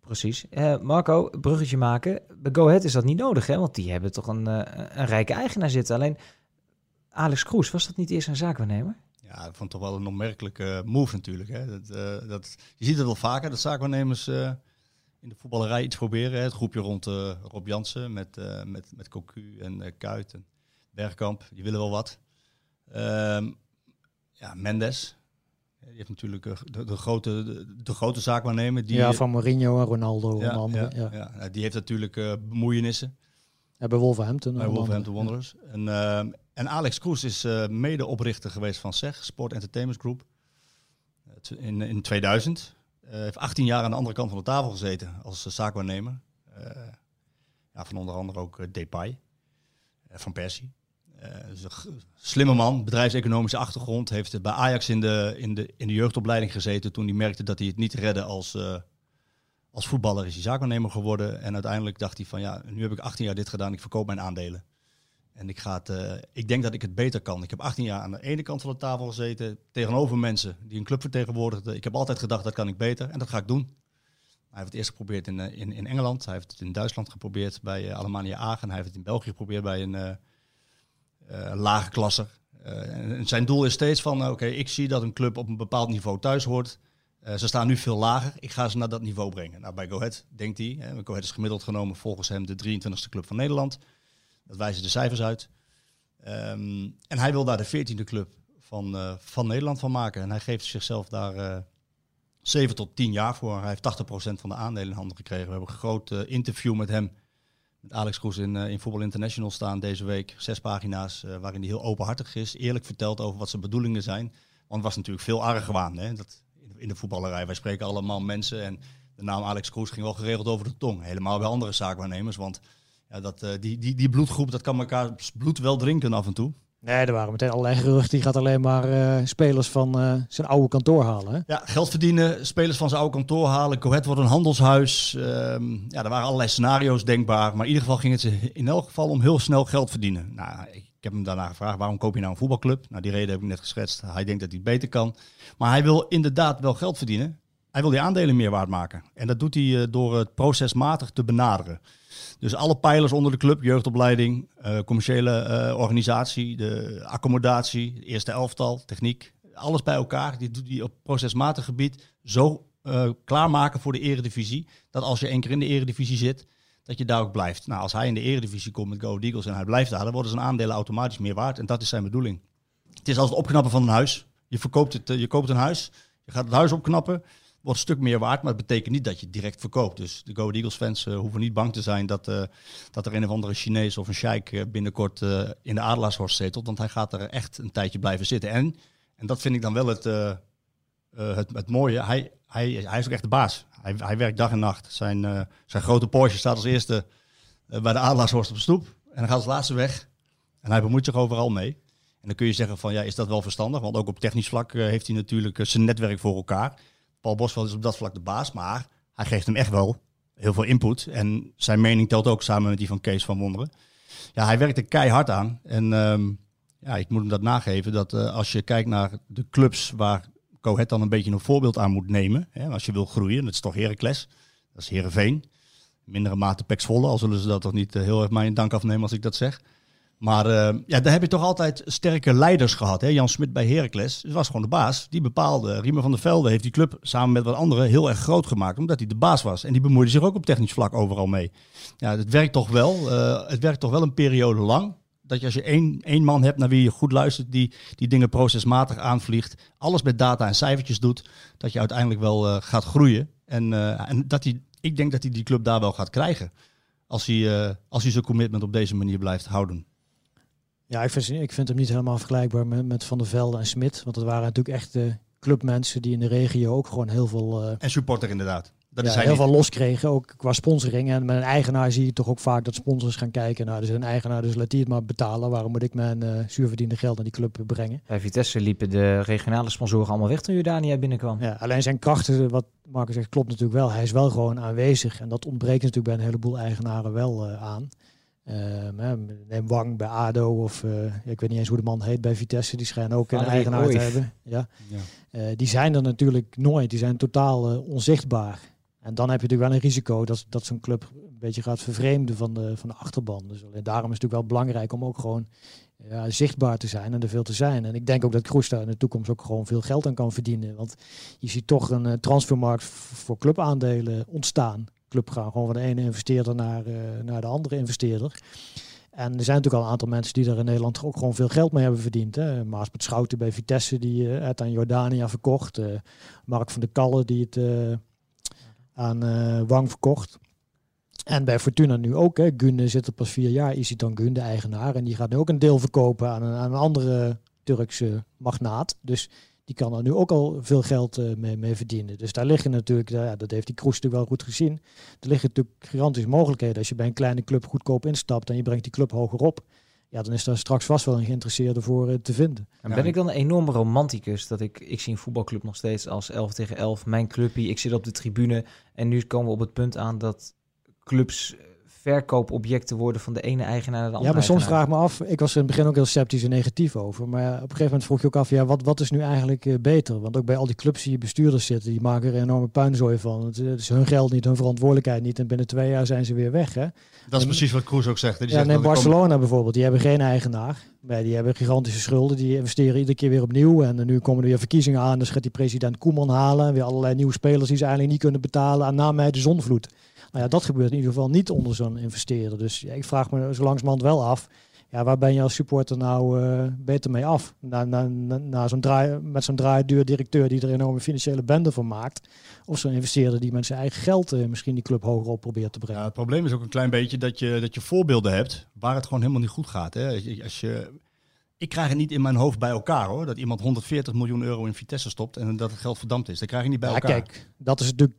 Precies. Eh, Marco, bruggetje maken. Bij Go Ahead is dat niet nodig, hè? Want die hebben toch een, eh, een rijke eigenaar zitten. Alleen Alex Kroes, was dat niet eerst een zaakwaarnemer? Ja, ik vond toch wel een onmerkelijke move natuurlijk. Hè. Dat, eh, dat, je ziet het wel vaker, dat zaakwaarnemers eh, in de voetballerij iets proberen. Hè. Het groepje rond eh, Rob Jansen met, eh met, met Cocu en eh, Kuit en Bergkamp, die willen wel wat. Ehm, ja, Mendes, die heeft natuurlijk eh, de, de, grote, de, de grote zaakwaarnemer. Die, ja, van Mourinho en Ronaldo ja, onder andere. ja, Ja, ja. Die heeft natuurlijk eh, bemoeienissen. Ja, bij Wolverhampton. Bij Wolverhampton andere. Wanderers. En, ehm, en Alex Kroes is eh, medeoprichter geweest van SEG, Sport Entertainment Group. In, in 2000. Hij heeft 18 jaar aan de andere kant van de tafel gezeten als eh, zaakwaarnemer. Eh, ja, van onder andere ook eh, Depay, eh, Van Persie. Eh, een slimme man, bedrijfseconomische achtergrond. Heeft bij Ajax in de, in, de, in de jeugdopleiding gezeten toen hij merkte dat hij het niet redde als, eh, als voetballer. Is hij zaakwaarnemer geworden en uiteindelijk dacht hij van ja, nu heb ik 18 jaar dit gedaan, ik verkoop mijn aandelen. En ik, ga het, eh, ik denk dat ik het beter kan. Ik heb 18 jaar aan de ene kant van de tafel gezeten, tegenover mensen die een club vertegenwoordigden. Ik heb altijd gedacht, dat kan ik beter en dat ga ik doen. Hij heeft het eerst geprobeerd in, in, in Engeland, hij heeft het in Duitsland geprobeerd bij uh, Alemannia Aachen. Hij heeft het in België geprobeerd bij een lage klasser. Uh, en zijn doel is steeds van, oké, okay, ik zie dat een club op een bepaald niveau thuis hoort. Ze staan nu veel lager, ik ga ze naar dat niveau brengen. Nou, bij Go Ahead denkt hij, hè, Go Ahead is gemiddeld genomen volgens hem de 23e club van Nederland. Dat wijzen de cijfers uit. Um, en hij wil daar de 14e club van, van Nederland van maken. En hij geeft zichzelf daar uh, 7 tot 10 jaar voor. Hij heeft 80% van de aandelen in handen gekregen. We hebben een groot interview met hem, Alex Kroes in, uh, in Voetbal International staan deze week. Zes pagina's uh, waarin hij heel openhartig is, eerlijk vertelt over wat zijn bedoelingen zijn. Want het was natuurlijk veel argwaan hè? Dat, in de voetballerij. Wij spreken allemaal mensen en de naam Alex Kroes ging wel geregeld over de tong. Helemaal bij andere zaakwaarnemers, want ja, dat, uh, die, die, die bloedgroep, dat kan elkaar bloed wel drinken af en toe. Nee, er waren meteen allerlei geruchten. Die gaat alleen maar uh, spelers van uh, zijn oude kantoor halen. Ja, geld verdienen, spelers van zijn oude kantoor halen. Coët wordt een handelshuis. Um, ja, er waren allerlei scenario's denkbaar. Maar in ieder geval ging het in elk geval om heel snel geld verdienen. Nou, ik heb hem daarna gevraagd, waarom koop je nou een voetbalclub? Nou, die reden heb ik net geschetst. Hij denkt dat hij het beter kan. Maar hij wil inderdaad wel geld verdienen. Hij wil die aandelen meer waard maken. En dat doet hij uh, door het procesmatig te benaderen. Dus alle pijlers onder de club, jeugdopleiding, uh, commerciële uh, organisatie, de accommodatie, de eerste elftal, techniek, alles bij elkaar. Die doet hij op procesmatig gebied zo uh, klaarmaken voor de eredivisie. Dat als je één keer in de eredivisie zit, dat je daar ook blijft. Nou, als hij in de eredivisie komt met Go Eagles en hij blijft daar, dan worden zijn aandelen automatisch meer waard. En dat is zijn bedoeling. Het is als het opknappen van een huis. Je, verkoopt het, je koopt een huis, je gaat het huis opknappen wordt een stuk meer waard, maar het betekent niet dat je direct verkoopt. Dus de Go Eagles fans uh, hoeven niet bang te zijn dat, uh, dat er een of andere Chinees of een sheik uh, binnenkort in de Adelaarshorst zetelt, want hij gaat er echt een tijdje blijven zitten. En, en dat vind ik dan wel het, het, het mooie, hij, hij, hij is ook echt de baas. Hij, hij werkt dag en nacht. Zijn, zijn grote Porsche staat als eerste bij de Adelaarshorst op de stoep en dan gaat als laatste weg. En hij bemoeit zich overal mee. En dan kun je zeggen van ja, is dat wel verstandig? Want ook op technisch vlak heeft hij natuurlijk zijn netwerk voor elkaar. Paul Bosveld is op dat vlak de baas, maar hij geeft hem echt wel heel veel input. En zijn mening telt ook samen met die van Kees van Wonderen. Ja, hij werkt er keihard aan. En um, ja, ik moet hem dat nageven, dat uh, als je kijkt naar de clubs waar Cohet dan een beetje een voorbeeld aan moet nemen. Hè, als je wil groeien, dat is toch Heracles, dat is Herenveen. Mindere mate Pek Zwolle, al zullen ze dat toch niet uh, heel erg mijn dank afnemen als ik dat zeg. Maar uh, ja, daar heb je toch altijd sterke leiders gehad. Hè? Jan Smit bij Heracles was gewoon de baas. Die bepaalde. Riemer van der Velde heeft die club samen met wat anderen heel erg groot gemaakt. Omdat hij de baas was. En die bemoeide zich ook op technisch vlak overal mee. Ja, het werkt toch wel. Uh, het werkt toch wel een periode lang. Dat je als je één, één man hebt naar wie je goed luistert, die die dingen procesmatig aanvliegt, alles met data en cijfertjes doet, dat je uiteindelijk wel uh, gaat groeien. En, en dat hij, ik denk dat hij die club daar wel gaat krijgen. Als hij, als hij zijn commitment op deze manier blijft houden. Ja, ik vind, ik vind hem niet helemaal vergelijkbaar met, met Van der Velde en Smit. Want dat waren natuurlijk echt de clubmensen die in de regio ook gewoon heel veel... Uh, en supporter inderdaad. Dat ja, is heel niet. veel los kregen, ook qua sponsoring. En met een eigenaar zie je toch ook vaak dat sponsors gaan kijken. Nou, dus een eigenaar, dus laat die het maar betalen. Waarom moet ik mijn uh, zuurverdiende geld naar die club brengen? Bij Vitesse liepen de regionale sponsoren allemaal weg toen Jordania binnenkwam. Ja, alleen zijn krachten, wat Marcus zegt, klopt natuurlijk wel. Hij is wel gewoon aanwezig. En dat ontbreekt natuurlijk bij een heleboel eigenaren wel uh, aan. Uh, neem Wang bij ADO of uh, ik weet niet eens hoe de man heet bij Vitesse. Die schijnen ook een eigenaar te hebben. Ja. ja. Uh, die zijn er natuurlijk nooit. Die zijn totaal onzichtbaar. En dan heb je natuurlijk wel een risico dat, dat zo'n club een beetje gaat vervreemden van de, van de achterban. Dus alleen daarom is het natuurlijk wel belangrijk om ook gewoon ja, zichtbaar te zijn en er veel te zijn. En ik denk ook dat Kroes daar in de toekomst ook gewoon veel geld aan kan verdienen. Want je ziet toch een transfermarkt voor clubaandelen ontstaan club gaan gewoon van de ene investeerder naar, uh, naar de andere investeerder. En er zijn natuurlijk al een aantal mensen die er in Nederland ook gewoon veel geld mee hebben verdiend. Hè. Maasbert Schouten bij Vitesse, die het aan Jordania verkocht. Uh, Mark van der Kalle, die het aan Wang verkocht. En bij Fortuna nu ook. Hè. Gunde zit er pas vier jaar. Isitan Gunde, de eigenaar. En die gaat nu ook een deel verkopen aan een, aan een andere Turkse magnaat. Dus die kan er nu ook al veel geld uh, mee, mee, verdienen. Dus daar liggen natuurlijk, ja, dat heeft die Kroes natuurlijk wel goed gezien. Er liggen natuurlijk gigantische mogelijkheden. Als je bij een kleine club goedkoop instapt en je brengt die club hoger op. Ja, dan is daar straks vast wel een geïnteresseerde voor uh, te vinden. En ben ik dan een enorme romanticus dat ik, ik zie een voetbalclub nog steeds als 11 tegen 11, mijn clubje, ik zit op de tribune en nu komen we op het punt aan dat clubs verkoopobjecten worden van de ene eigenaar naar de andere. Ja, maar soms vraag ik me af. Ik was in het begin ook heel sceptisch en negatief over. Maar op een gegeven moment vroeg je ook af, ja, wat, wat is nu eigenlijk uh, beter? Want ook bij al die clubs die bestuurders zitten, die maken er een enorme puinzooi van. Het is hun geld niet, hun verantwoordelijkheid niet. En binnen twee jaar zijn ze weer weg. Hè? Dat is precies wat Kroes ook zegt. Hè? Die ja, neem Barcelona bijvoorbeeld. Die hebben geen eigenaar. Maar die hebben gigantische schulden. Die investeren iedere keer weer opnieuw. En nu komen er weer verkiezingen aan. Dus gaat die president Koeman halen. Weer allerlei nieuwe spelers die ze eigenlijk niet kunnen betalen. En na mij de zonvloed. Nou ja, dat gebeurt in ieder geval niet onder zo'n investeerder. Dus ja, ik vraag me zo langzamerhand wel af. Ja, waar ben je als supporter nou uh, beter mee af? Na, na, na, na zo'n draai, met zo'n draaiduur directeur die er een enorme financiële bende van maakt. Of zo'n investeerder die met zijn eigen geld uh, misschien die club hoger op probeert te brengen. Ja, het probleem is ook een klein beetje dat je, dat je voorbeelden hebt waar het gewoon helemaal niet goed gaat. Hè? Als je, ik krijg het niet in mijn hoofd bij elkaar hoor. Dat iemand 140 miljoen euro in Vitesse stopt en dat het geld verdampt is. Dat krijg je niet bij ja, elkaar. Kijk, dat is natuurlijk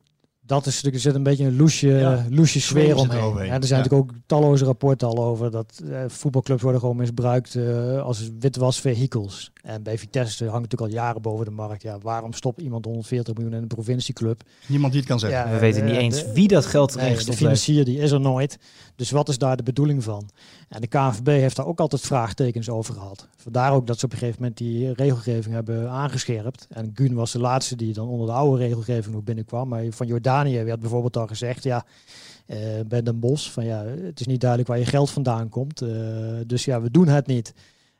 dat is natuurlijk, er zit een beetje een loesje, Ja, loesje sfeer omheen. Ja, er zijn Ja. natuurlijk ook talloze rapporten al over dat eh, voetbalclubs worden gewoon misbruikt eh, als witwasvehikels. En bij Vitesse hangt natuurlijk al jaren boven de markt. Ja, waarom stopt iemand 140 miljoen in een provincieclub? Niemand die het kan zeggen. Ja, We weten niet eh, eens de- wie dat geld erin Nee, de financier die is er nooit. Dus wat is daar de bedoeling van? En de KNVB heeft daar ook altijd vraagtekens over gehad. Vandaar ook dat ze op een gegeven moment die regelgeving hebben aangescherpt. En Gun was de laatste die dan onder de oude regelgeving nog binnenkwam. Maar van Jordanië werd bijvoorbeeld al gezegd, ja, eh bij Den Bos, van ja, het is niet duidelijk waar je geld vandaan komt. eh, dus ja, we doen het niet.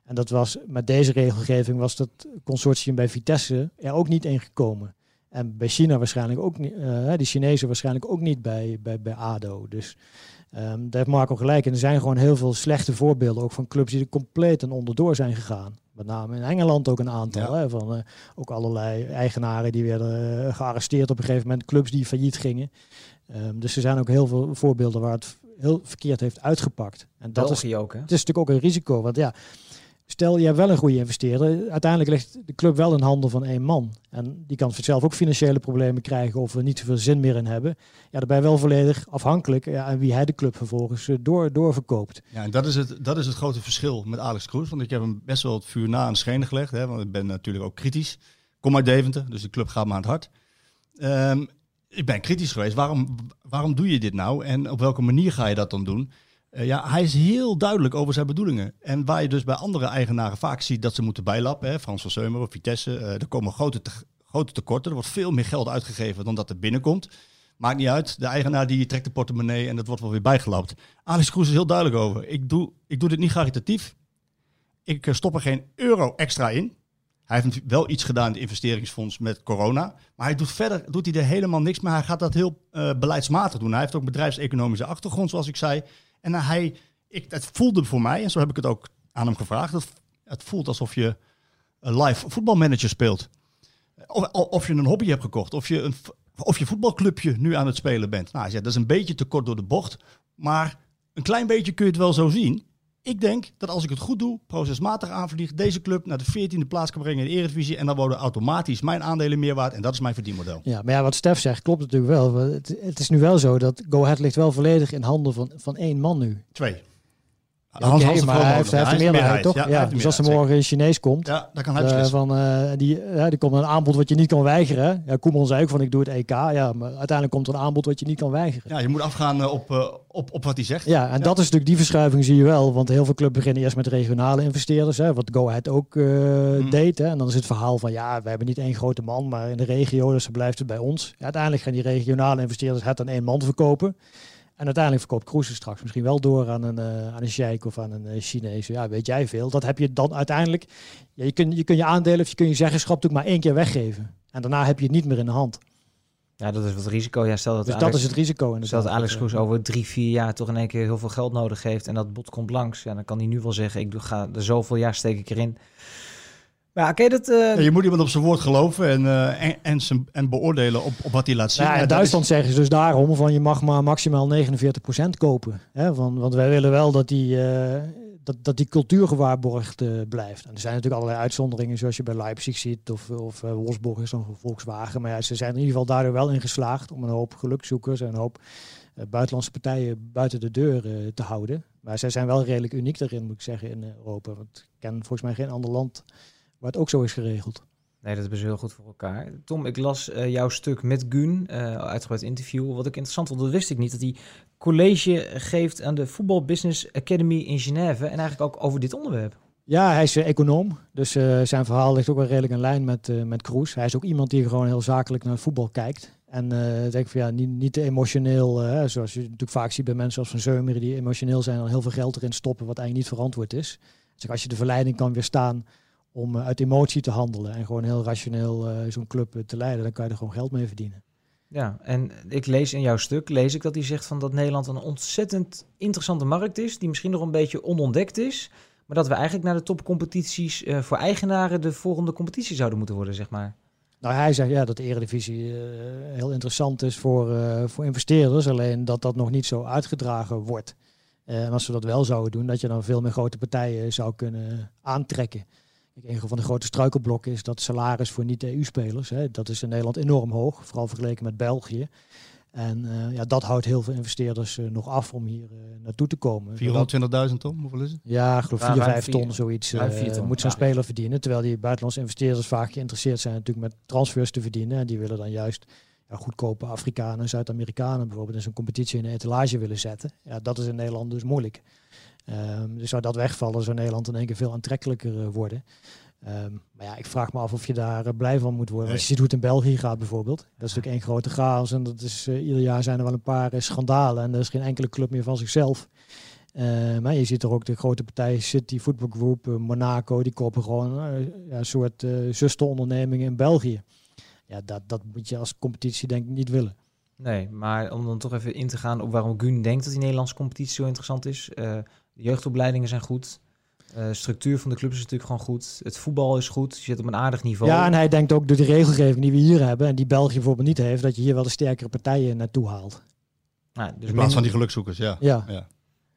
En dat was met deze regelgeving was dat consortium bij Vitesse er ook niet ingekomen. En bij China waarschijnlijk ook niet, eh, die Chinezen waarschijnlijk ook niet bij, bij, bij ADO. Dus ehm daar heeft Marco gelijk. En er zijn gewoon heel veel slechte voorbeelden ook van clubs die er compleet en onderdoor zijn gegaan. Met name in Engeland ook een aantal. Ja. Hè, van eh, ook allerlei eigenaren die werden eh, gearresteerd op een gegeven moment. Clubs die failliet gingen. Ehm, dus er zijn ook heel veel voorbeelden waar het heel verkeerd heeft uitgepakt. En dat is België ook, hè? het is natuurlijk ook een risico. Want ja, stel je wel een goede investeerder. Uiteindelijk ligt de club wel in handen van één man. En die kan zelf ook financiële problemen krijgen of er niet zoveel zin meer in hebben. Ja, je wel volledig afhankelijk ja, aan wie hij de club vervolgens eh, door, doorverkoopt. Ja, en dat is, het, dat is het grote verschil met Alex Kroes. Want ik heb hem best wel het vuur na aan schenen gelegd. Hè, want ik ben natuurlijk ook kritisch. Kom uit Deventer, dus de club gaat me aan het hart. Ehm, ik ben kritisch geweest. Waarom, waarom doe je dit nou? En op welke manier ga je dat dan doen? Eh, ja, hij is heel duidelijk over zijn bedoelingen. En waar je dus bij andere eigenaren vaak ziet dat ze moeten bijlappen. Frans van Seumeren, Vitesse. eh, er komen grote, te- grote tekorten. Er wordt veel meer geld uitgegeven dan dat er binnenkomt. Maakt niet uit. De eigenaar die trekt de portemonnee en dat wordt wel weer bijgelapt. Alex Kroes is heel duidelijk over. Ik doe, ik doe dit niet caritatief. Ik eh, stop er geen euro extra in. Hij heeft wel iets gedaan in het investeringsfonds met corona. Maar hij doet verder doet hij er helemaal niks mee. Hij gaat dat heel beleidsmatig doen. Hij heeft ook bedrijfseconomische achtergrond, zoals ik zei. En hij, ik, het voelde voor mij, en zo heb ik het ook aan hem gevraagd. Het, het voelt alsof je een live voetbalmanager speelt. Of, of je een hobby hebt gekocht. Of je, een, of je voetbalclubje nu aan het spelen bent. Nou, hij zegt, dat is een beetje te kort door de bocht. Maar een klein beetje kun je het wel zo zien. Ik denk dat als ik het goed doe, procesmatig aanvlieg, deze club naar de 14e plaats kan brengen in de Eredivisie. En dan worden automatisch mijn aandelen meer waard. En dat is mijn verdienmodel. Ja, maar ja, wat Stef zegt klopt natuurlijk wel. Het, het is nu wel zo dat Go Ahead ligt wel volledig in handen van, van één man nu. Twee. Oké, maar hij heeft, hij heeft de meerderheid, toch? Ja, dus als er meerderheid, morgen een Chinees komt. Ja, daar kan hij Eh, van, eh, die, die komt een aanbod wat je niet kan weigeren. Ja, Koeman zei ook van ik doe het EK. Ja, maar uiteindelijk komt er een aanbod wat je niet kan weigeren. Ja, je moet afgaan eh, op, eh, op, op wat hij zegt. Ja, en dat is natuurlijk die verschuiving zie je wel. Want heel veel clubs beginnen eerst met regionale investeerders. Hè, wat Go Ahead ook eh, Hmm. deed. Hè. En dan is het verhaal van ja, we hebben niet één grote man, maar in de regio, dus dan blijft het bij ons. Ja, uiteindelijk gaan die regionale investeerders het aan één man verkopen. En uiteindelijk verkoopt het straks misschien wel door aan een, eh aan een sheik of aan een uh, Chinees. Ja, weet jij veel. Dat heb je dan uiteindelijk. Ja, je, kun, je kun je aandelen of je kun je zeggenschap natuurlijk maar één keer weggeven. En daarna heb je het niet meer in de hand. Ja, dat is wat risico. Ja, stel dat Dus Alex, dat is het risico. stel dat Alex Kroes over drie, vier jaar toch in één keer heel veel geld nodig heeft en dat bot komt langs. Ja, dan kan hij nu wel zeggen, ik ga er zoveel jaar steek ik erin. Maar ja, oké, dat... eh, Ja, je moet iemand op zijn woord geloven en, eh, en, en, zijn- en beoordelen op, op wat hij laat zien. Ja, in Duitsland zeggen ze dus daarom van je mag maar maximaal 49% kopen. Hè? Van, want wij willen wel dat die, eh, dat, dat die cultuur gewaarborgd eh, blijft. En er zijn natuurlijk allerlei uitzonderingen zoals je bij Leipzig ziet of, of Wolfsburg is dan Volkswagen. Maar ja, ze zijn in ieder geval daardoor wel in geslaagd om een hoop gelukzoekers en een hoop buitenlandse partijen buiten de deur te houden. Maar zij zijn wel redelijk uniek daarin moet ik zeggen in Europa. Want ik ken volgens mij geen ander land waar het ook zo is geregeld. Nee, dat hebben ze heel goed voor elkaar. Tom, ik las eh, jouw stuk met Gun, eh uitgebreid interview. Wat ik interessant vond, dat wist ik niet. Dat hij college geeft aan de Voetbal Business Academy in Genève. En eigenlijk ook over dit onderwerp. Ja, hij is eh, econoom. Dus zijn verhaal ligt ook wel redelijk in lijn met, met Kroes. Hij is ook iemand die gewoon heel zakelijk naar het voetbal kijkt. En ik denk van ja, niet, niet te emotioneel, zoals je natuurlijk vaak ziet bij mensen als Van Zeumeren, die emotioneel zijn en heel veel geld erin stoppen, wat eigenlijk niet verantwoord is. Dus als je de verleiding kan weerstaan om eh, uit emotie te handelen en gewoon heel rationeel eh, zo'n club eh, te leiden, dan kan je er gewoon geld mee verdienen. Ja, en ik lees in jouw stuk, lees ik dat hij zegt van dat Nederland een ontzettend interessante markt is, die misschien nog een beetje onontdekt is, maar dat we eigenlijk naar de topcompetities voor eigenaren de volgende competitie zouden moeten worden, zeg maar. Nou, hij zegt ja, dat de Eredivisie heel interessant is voor, voor investeerders, alleen dat dat nog niet zo uitgedragen wordt. En als we dat wel zouden doen, dat je dan veel meer grote partijen zou kunnen aantrekken. Een van de grote struikelblokken is dat salaris voor niet-EU-spelers. Dat is in Nederland enorm hoog, vooral vergeleken met België. En uh, ja, dat houdt heel veel investeerders uh, nog af om hier uh, naartoe te komen. 420.000 ton, hoeveel is het? Ja, ik geloof 4, 5 ton, zoiets ton, moet zo'n ja. speler verdienen. Terwijl die buitenlandse investeerders vaak geïnteresseerd zijn natuurlijk met transfers te verdienen. En die willen dan juist ja, goedkope Afrikanen en Zuid-Amerikanen bijvoorbeeld in zo'n competitie in de etalage willen zetten. Ja, dat is in Nederland dus moeilijk. Um, dus zou dat wegvallen, zou Nederland in één keer veel aantrekkelijker worden. Um, maar ja, ik vraag me af of je daar uh, blij van moet worden. Nee. Als je ziet hoe het in België gaat bijvoorbeeld. Dat is natuurlijk één grote chaos. En dat is, uh, ieder jaar zijn er wel een paar uh, schandalen. En er is geen enkele club meer van zichzelf. maar je ziet er ook de grote partijen City Football Group, Monaco. Die kopen gewoon ja, een soort zusterondernemingen in België. Ja, dat, dat moet je als competitie denk ik niet willen. Nee, maar om dan toch even in te gaan op waarom Gun denkt dat die Nederlandse competitie zo interessant is. De jeugdopleidingen zijn goed. Uh, structuur van de club is natuurlijk gewoon goed. Het voetbal is goed. Je zit op een aardig niveau. Ja, en hij denkt ook door de regelgeving die we hier hebben en die België bijvoorbeeld niet heeft, dat je hier wel de sterkere partijen naartoe haalt. Nou, dus In plaats van die gelukzoekers, ja. ja. ja.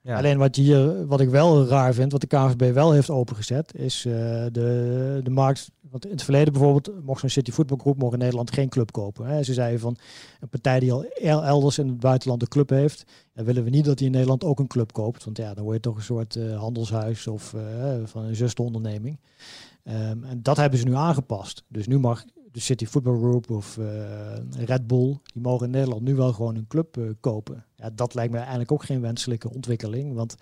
Alleen wat, hier, wat ik wel raar vind, wat de KVB wel heeft opengezet, is uh, de, de markt. Want in het verleden bijvoorbeeld mocht zo'n City Voetbalgroep mocht in Nederland geen club kopen. Hè. Ze zeiden van een partij die al elders in het buitenland een club heeft, dan willen we niet dat die in Nederland ook een club koopt. Want ja, dan word je toch een soort uh, handelshuis of uh, van een zusteronderneming. Um, en dat hebben ze nu aangepast. Dus nu mag de City Football Group of uh, Red Bull, die mogen in Nederland nu wel gewoon een club uh, kopen. Ja, dat lijkt me eigenlijk ook geen wenselijke ontwikkeling. Want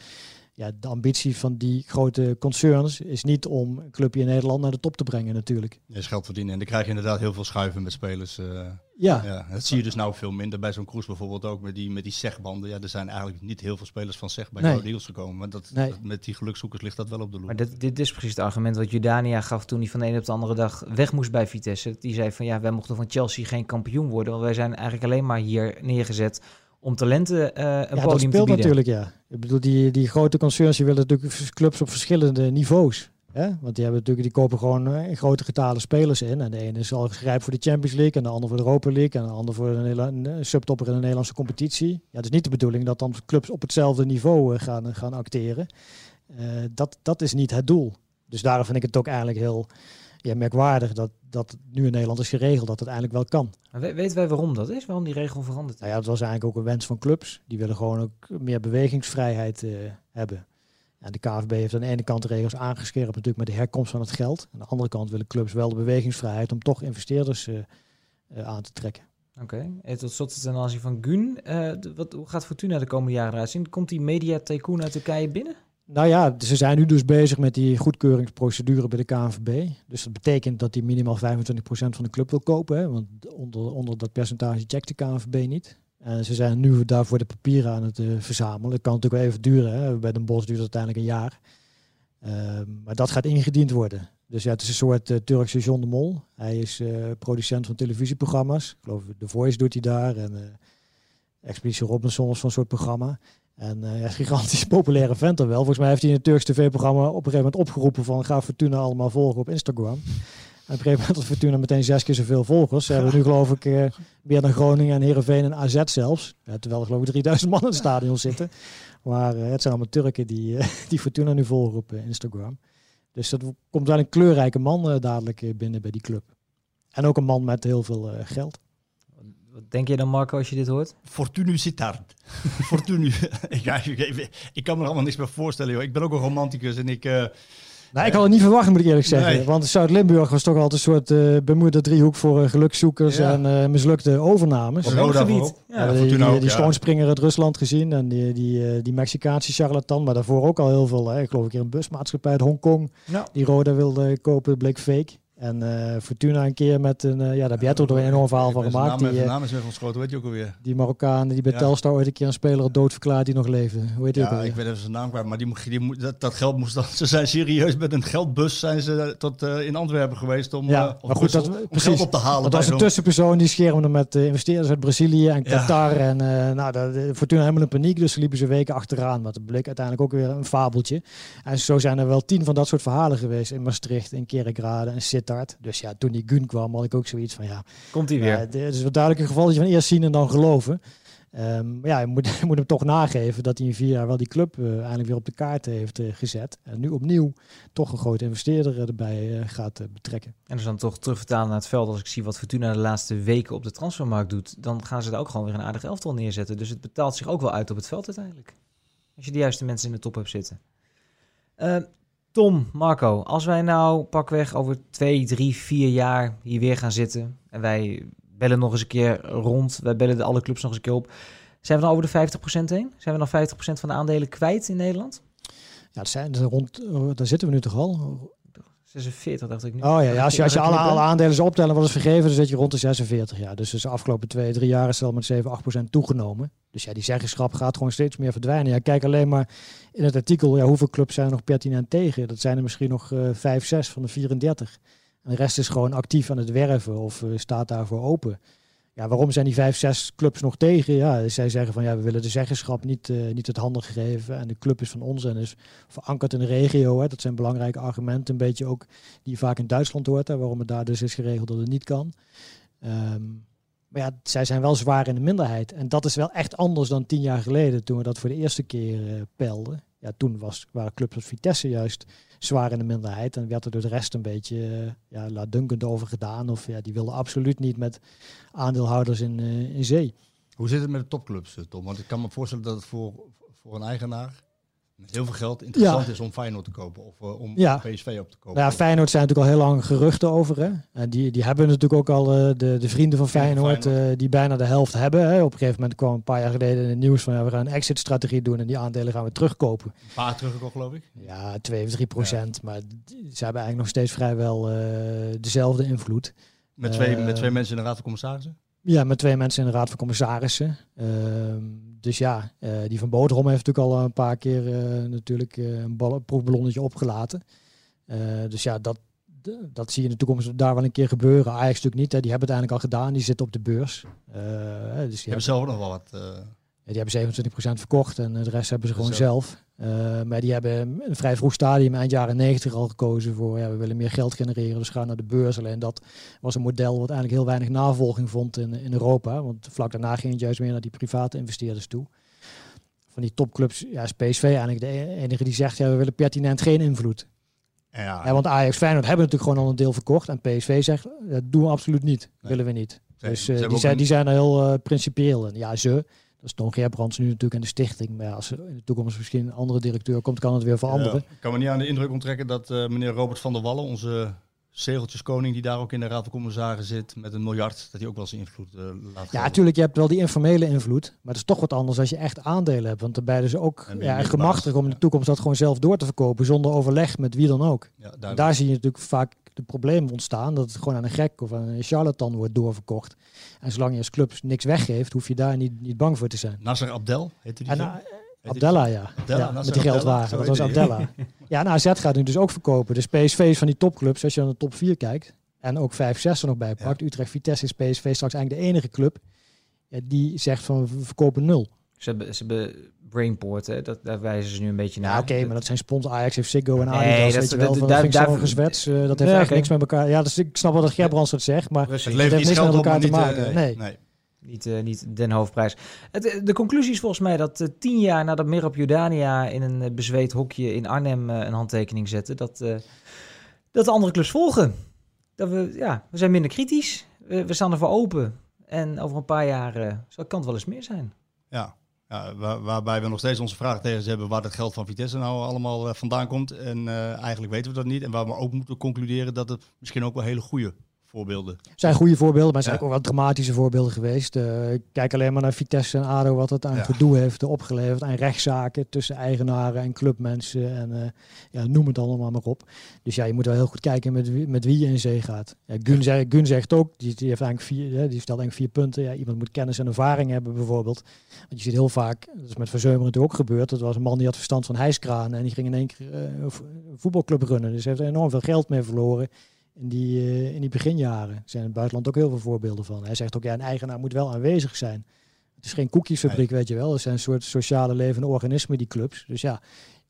ja, de ambitie van die grote concerns is niet om een clubje in Nederland naar de top te brengen natuurlijk. is geld verdienen en dan krijg je inderdaad heel veel schuiven met spelers. Uh, ja. ja. Dat zie je dus nou veel minder bij zo'n cruise bijvoorbeeld ook met die, met die segbanden. Ja, er zijn eigenlijk niet heel veel spelers van zeg bij nee. Eagles gekomen. Maar dat, nee. dat, met die gelukzoekers ligt dat wel op de loer. Maar dit, dit is precies het argument wat Judania gaf toen hij van de ene op de andere dag weg moest bij Vitesse. Die zei van ja, wij mochten van Chelsea geen kampioen worden. Want wij zijn eigenlijk alleen maar hier neergezet om talenten uh, een ja, podium dat speelt te natuurlijk, ja. Ik bedoel, die, die grote concerns die willen natuurlijk clubs op verschillende niveaus. Hè? Want die, hebben natuurlijk, die kopen gewoon in grote getalen spelers in. En de ene is al grijp voor de Champions League, en de ander voor de Europa League, en de ander voor een, een subtopper in de Nederlandse competitie. Ja, het is niet de bedoeling dat dan clubs op hetzelfde niveau uh, gaan, gaan acteren. dat, dat is niet het doel. Dus daarom vind ik het ook eigenlijk heel ja, merkwaardig dat, dat nu in Nederland is geregeld dat het eigenlijk wel kan. Maar weten wij waarom dat is? Waarom die regel veranderd Nou ja, dat was eigenlijk ook een wens van clubs. Die willen gewoon ook meer bewegingsvrijheid uh, hebben. En de KVB heeft aan de ene kant de regels aangescherpt natuurlijk met de herkomst van het geld. Aan de andere kant willen clubs wel de bewegingsvrijheid om toch investeerders uh, uh, aan te trekken. Oké, okay. tot slot ten aanzien van Gun. wat, hoe gaat Fortuna de komende jaren eruit zien? Komt die media tycoon uit Turkije binnen? Nou ja, ze zijn nu dus bezig met die goedkeuringsprocedure bij de KNVB. Dus dat betekent dat die minimaal 25% van de club wil kopen. Hè? Want onder, onder dat percentage checkt de KNVB niet. En ze zijn nu daarvoor de papieren aan het uh, verzamelen. Het kan natuurlijk wel even duren. Hè? Bij Den Bos duurt het uiteindelijk een jaar. Uh, maar dat gaat ingediend worden. Dus ja, het is een soort uh, Turkse John de Mol. Hij is eh, producent van televisieprogramma's. Ik geloof The Voice doet hij daar. En Expeditie Robinson is van soort programma. En ja, gigantisch populaire vent wel. Volgens mij heeft hij in het Turks tv-programma op een gegeven moment opgeroepen van ga Fortuna allemaal volgen op Instagram. En op een gegeven moment had Fortuna meteen zes keer zoveel volgers. Ze hebben nu geloof ik uh, meer dan Groningen en Heerenveen en AZ zelfs. Ja, terwijl er geloof ik 3000 man in het stadion zitten. Maar uh, het zijn allemaal Turken die, die Fortuna nu volgen op Instagram. Dus dat komt wel een kleurrijke man dadelijk binnen bij die club. En ook een man met heel veel geld. Wat denk je dan, Marco, als je dit hoort? Fortunu Sittard. Fortunu. ja, ik, ik, kan me er allemaal niks meer voorstellen. Joh. Ik ben ook een romanticus en ik... Uh, nou, ik had het niet verwacht, moet ik eerlijk zeggen. Nee. Want Zuid-Limburg was toch altijd een soort uh, bemoeide driehoek voor uh, gelukzoekers ja. en uh, mislukte overnames. Op gebied. Ja, ja, die, die, schoonspringer uit Rusland gezien en die, die, die Mexicaanse charlatan, maar daarvoor ook al heel veel. Hè. Ik geloof ik een busmaatschappij uit Hongkong die Roda wilde kopen, bleek fake. En uh, Fortuna een keer met een, uh, ja, daar heb jij toch door een enorm verhaal van gemaakt. Naam, die, naam is geschoten, weet je ook alweer. Die Marokkaan die bij ja. Telstar ooit een keer een speler dood verklaard die nog leefde. Hoe heet ja, ik weet even zijn naam kwijt, maar die, die, dat, dat geld moest dan, ze zijn serieus met een geldbus zijn ze tot uh, in Antwerpen geweest om, ja, maar goed, dat, om precies, geld op te halen. Dat was een tussenpersoon die schermde met investeerders uit Brazilië en Qatar. Ja. En nou, de, Fortuna helemaal in paniek, dus liepen ze weken achteraan. Maar het bleek uiteindelijk ook weer een fabeltje. En zo zijn er wel tien van dat soort verhalen geweest in Maastricht, in Kerkrade en Sittard. Dus ja, toen die Gun kwam, had ik ook zoiets van ja. Komt hij weer? Het is wel duidelijk een geval dat je van eerst zien en dan geloven. Ehm, maar ja, je moet, je moet hem toch nageven dat hij in vier jaar wel die club uh, eindelijk weer op de kaart heeft uh, gezet. En nu opnieuw toch een grote investeerder erbij gaat betrekken. En dus dan toch terugvertalen naar het veld. Als ik zie wat Fortuna de laatste weken op de transfermarkt doet, dan gaan ze daar ook gewoon weer een aardig elftal neerzetten. Dus het betaalt zich ook wel uit op het veld uiteindelijk. Als je de juiste mensen in de top hebt zitten. Tom, Marco, als wij nou pakweg over twee, drie, vier jaar hier weer gaan zitten en wij bellen nog eens een keer rond, wij bellen de alle clubs nog eens een keer op, zijn we dan over de 50% heen? Zijn we dan 50% van de aandelen kwijt in Nederland? Ja, zijn rond, daar zitten we nu toch al? 46 dacht ik nu. Oh ja, ja als je, als je alle, alle aandelen zou optellen wat is vergeven, dan zit je rond de 46. Ja. Dus, dus de afgelopen twee, drie jaar is het al met 7, 8 procent toegenomen. Dus ja, die zeggenschap gaat gewoon steeds meer verdwijnen. Ja, kijk alleen maar in het artikel, ja, hoeveel clubs zijn er nog pertinent tegen? Dat zijn er misschien nog uh, 5, 6 van de 34. En de rest is gewoon actief aan het werven of uh, staat daarvoor open. Ja, waarom zijn die vijf, zes clubs nog tegen? Ja, zij zeggen van ja, we willen de zeggenschap niet, uh, niet het handen geven. En de club is van ons en is verankerd in de regio. Hè. Dat zijn belangrijke argumenten. Een beetje ook die vaak in Duitsland hoort. Hè, waarom het daar dus is geregeld dat het niet kan. Um, maar ja, zij zijn wel zwaar in de minderheid. En dat is wel echt anders dan tien jaar geleden toen we dat voor de eerste keer uh, pelden. Ja, toen was, waren clubs als Vitesse juist zwaar in de minderheid. En werd er door de rest een beetje uh, ja, laatdunkend over gedaan. Of ja, die wilden absoluut niet met aandeelhouders in, uh, in zee. Hoe zit het met de topclubs, Tom? Want ik kan me voorstellen dat het voor, voor een eigenaar met heel veel geld interessant ja. is om Feyenoord te kopen of uh, om ja. PSV op te kopen. Ja, Feyenoord zijn natuurlijk al heel lang geruchten over. Hè? En die, die hebben natuurlijk ook al uh, de, de vrienden van Feyenoord. Uh, die bijna de helft hebben. Hè? Op een gegeven moment kwam een paar jaar geleden in het nieuws van ja, we gaan een exit-strategie doen en die aandelen gaan we terugkopen. Een paar teruggekocht, geloof ik. Ja, 2 of 3 procent. Ja. Maar ze hebben eigenlijk nog steeds vrijwel dezelfde invloed. Met twee, met twee mensen in de Raad van Commissarissen? Ja, met twee mensen in de Raad van Commissarissen. Dus ja, uh, die van Boterham heeft natuurlijk al een paar keer uh, natuurlijk een, bal, proefballonnetje opgelaten. dus ja, dat, dat zie je in de toekomst daar wel een keer gebeuren. Ajax natuurlijk niet, hè. die hebben het eigenlijk al gedaan. Die zitten op de beurs. dus die hebben zelf nog wel wat... Die hebben 27% verkocht en de rest hebben ze gewoon zelf. Uh, maar die hebben een vrij vroeg stadium, eind jaren 90 al gekozen voor, ja, we willen meer geld genereren, dus gaan naar de beurs. Alleen dat was een model wat eigenlijk heel weinig navolging vond in, in Europa. Want vlak daarna ging het juist meer naar die private investeerders toe. Van die topclubs, ja, is PSV eigenlijk de e-, enige die zegt, ja, we willen pertinent geen invloed. Ja, ja, want Ajax Feyenoord hebben natuurlijk gewoon al een deel verkocht. En PSV zegt, dat doen we absoluut niet. Nee. Willen we niet. dus uh, die, zijn, die zijn er heel uh, principieel in. Ja, ze. Dat is Ton Gerbrands nu natuurlijk in de stichting. Maar ja, als er in de toekomst misschien een andere directeur komt, kan het weer veranderen. Ja, ik kan me niet aan de indruk onttrekken dat uh, meneer Robert van der Wallen, onze zegeltjeskoning die daar ook in de Raad van Commissarissen zit met een miljard, dat hij ook wel zijn invloed uh, laat Ja, natuurlijk, je hebt wel die informele invloed, maar het is toch wat anders als je echt aandelen hebt. Want daarbij is ook ja, gemachtigd om in de toekomst dat gewoon zelf door te verkopen, zonder overleg met wie dan ook. Ja, daar zie je natuurlijk vaak de problemen ontstaan, dat het gewoon aan een gek of aan een charlatan wordt doorverkocht. En zolang je als club niks weggeeft, hoef je daar niet, niet bang voor te zijn. Nasser Abdel, heette die? En, uh, Abdella, ja. Abdella, ja met die geldwagen. Dat was Abdella. ja, en AZ gaat nu dus ook verkopen. Dus PSV is van die topclubs, als je naar de top 4 kijkt, en ook 5, 6 er nog bij pakt. Ja. Utrecht, Vitesse is PSV straks eigenlijk de enige club ja, die zegt van we verkopen nul. Ze hebben, ze hebben Brainport, hè? Dat, daar wijzen ze nu een beetje naar. Ja, oké, maar dat zijn spons Ajax heeft Ziggo en Adidas, nee, dat, weet je wel. Van, daar, daar, gezwets, uh, dat heeft ja, okay. niks met elkaar. Ja, dus ik snap wel dat Gerbrands het zegt, maar het, heeft niks met elkaar te maken. Uh, nee. nee. Niet, uh, niet den hoofdprijs. Het, de conclusie is volgens mij dat uh, tien jaar nadat Mirab Jordania in een uh, bezweet hokje in Arnhem een handtekening zette, dat, dat de andere clubs volgen. Dat we, ja, we zijn minder kritisch, we, we staan ervoor open. En over een paar jaar kan het wel eens meer zijn. Ja, ja, waar, waarbij we nog steeds onze vragen tegen hebben waar het geld van Vitesse nou allemaal uh, vandaan komt. En uh, eigenlijk weten we dat niet. En waar we ook moeten concluderen dat het misschien ook wel hele goede voorbeelden. zijn goede voorbeelden, maar zijn ja. ook wel dramatische voorbeelden geweest. Uh, kijk alleen maar naar Vitesse en ADO, wat het aan ja. gedoe heeft opgeleverd. Aan rechtszaken tussen eigenaren en clubmensen en uh, ja, noem het allemaal maar op. Dus ja, je moet wel heel goed kijken met wie, met wie je in zee gaat. Ja, Gun, zegt, Gun zegt ook, die, die, heeft eigenlijk vier, hè, die stelt eigenlijk vier punten. Ja, iemand moet kennis en ervaring hebben bijvoorbeeld. Want je ziet heel vaak, dat is met Verzeumer natuurlijk ook gebeurd, dat was een man die had verstand van hijskranen en die ging in één keer uh, een voetbalclub runnen. Dus heeft er enorm veel geld mee verloren in die, uh, in die beginjaren. Zijn in het buitenland ook heel veel voorbeelden van. Hij zegt ook, ja, een eigenaar moet wel aanwezig zijn. Het is geen koekjesfabriek, nee. weet je wel. Het zijn een soort sociale levende organismen, die clubs. Dus ja,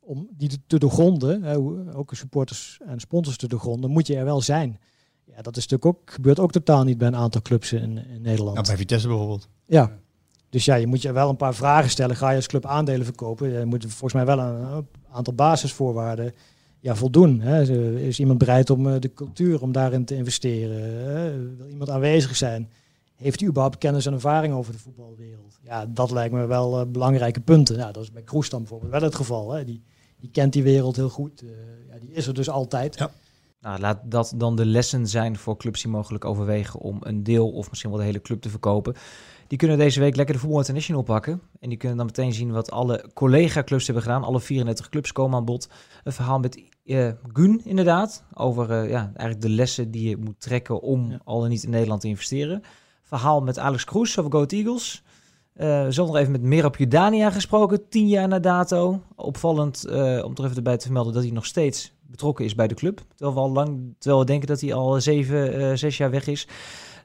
om die te doorgronden, hè, ook supporters en sponsors te doorgronden, moet je er wel zijn. Ja, dat is natuurlijk ook, gebeurt ook totaal niet bij een aantal clubs in, in Nederland. Nou, bij Vitesse bijvoorbeeld. Ja. Dus ja, je moet je wel een paar vragen stellen. Ga je als club aandelen verkopen? Je moet volgens mij wel een aantal basisvoorwaarden ja, voldoen. Hè? Is iemand bereid om de cultuur, om daarin te investeren? Wil iemand aanwezig zijn? Heeft u überhaupt kennis en ervaring over de voetbalwereld? Ja, dat lijkt me wel belangrijke punten. Ja, dat is bij Kroes dan bijvoorbeeld wel het geval. Hè? Die, die kent die wereld heel goed. ja, die is er dus altijd. Ja. Nou, laat dat dan de lessen zijn voor clubs die mogelijk overwegen om een deel of misschien wel de hele club te verkopen. Die kunnen deze week lekker de Voetbal International pakken. En die kunnen dan meteen zien wat alle collega-clubs hebben gedaan. Alle 34 clubs komen aan bod. Een verhaal met uh, Gun inderdaad. Over uh, ja, eigenlijk de lessen die je moet trekken om al en niet in Nederland te investeren. Verhaal met Alex Kroes over Go Eagles. Uh, zo nog even met Merab gesproken, tien jaar na dato. Opvallend om toch even erbij te vermelden dat hij nog steeds betrokken is bij de club. Terwijl we, al lang, terwijl we denken dat hij al zeven, uh, zes jaar weg is.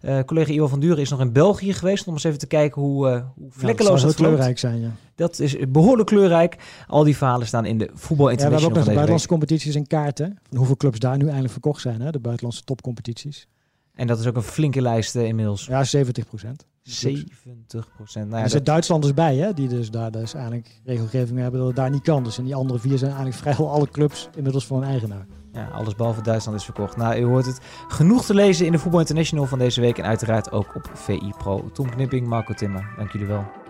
Uh, collega Ivo van Duren is nog in België geweest om eens even te kijken hoe, uh, hoe vlekkeloos ja, dat, kleurrijk zijn. Ja. Dat is behoorlijk kleurrijk. Al die verhalen staan in de voetbal international. Ja, we hebben ook nog de buitenlandse competities in kaarten. Van hoeveel clubs daar nu eigenlijk verkocht zijn, hè? de buitenlandse topcompetities. En dat is ook een flinke lijst uh, inmiddels. Ja, 70 procent. 70 procent. Nou ja, er zitten Duitslanders bij, hè, die dus daar dus eigenlijk regelgeving hebben dat het daar niet kan. Dus en die andere vier zijn eigenlijk vrijwel alle clubs inmiddels voor een eigenaar. Ja, alles behalve Duitsland is verkocht. Nou, u hoort het genoeg te lezen in de Voetbal International van deze week en uiteraard ook op VI Pro. Tom Knipping, Marco Timmer, dank jullie wel.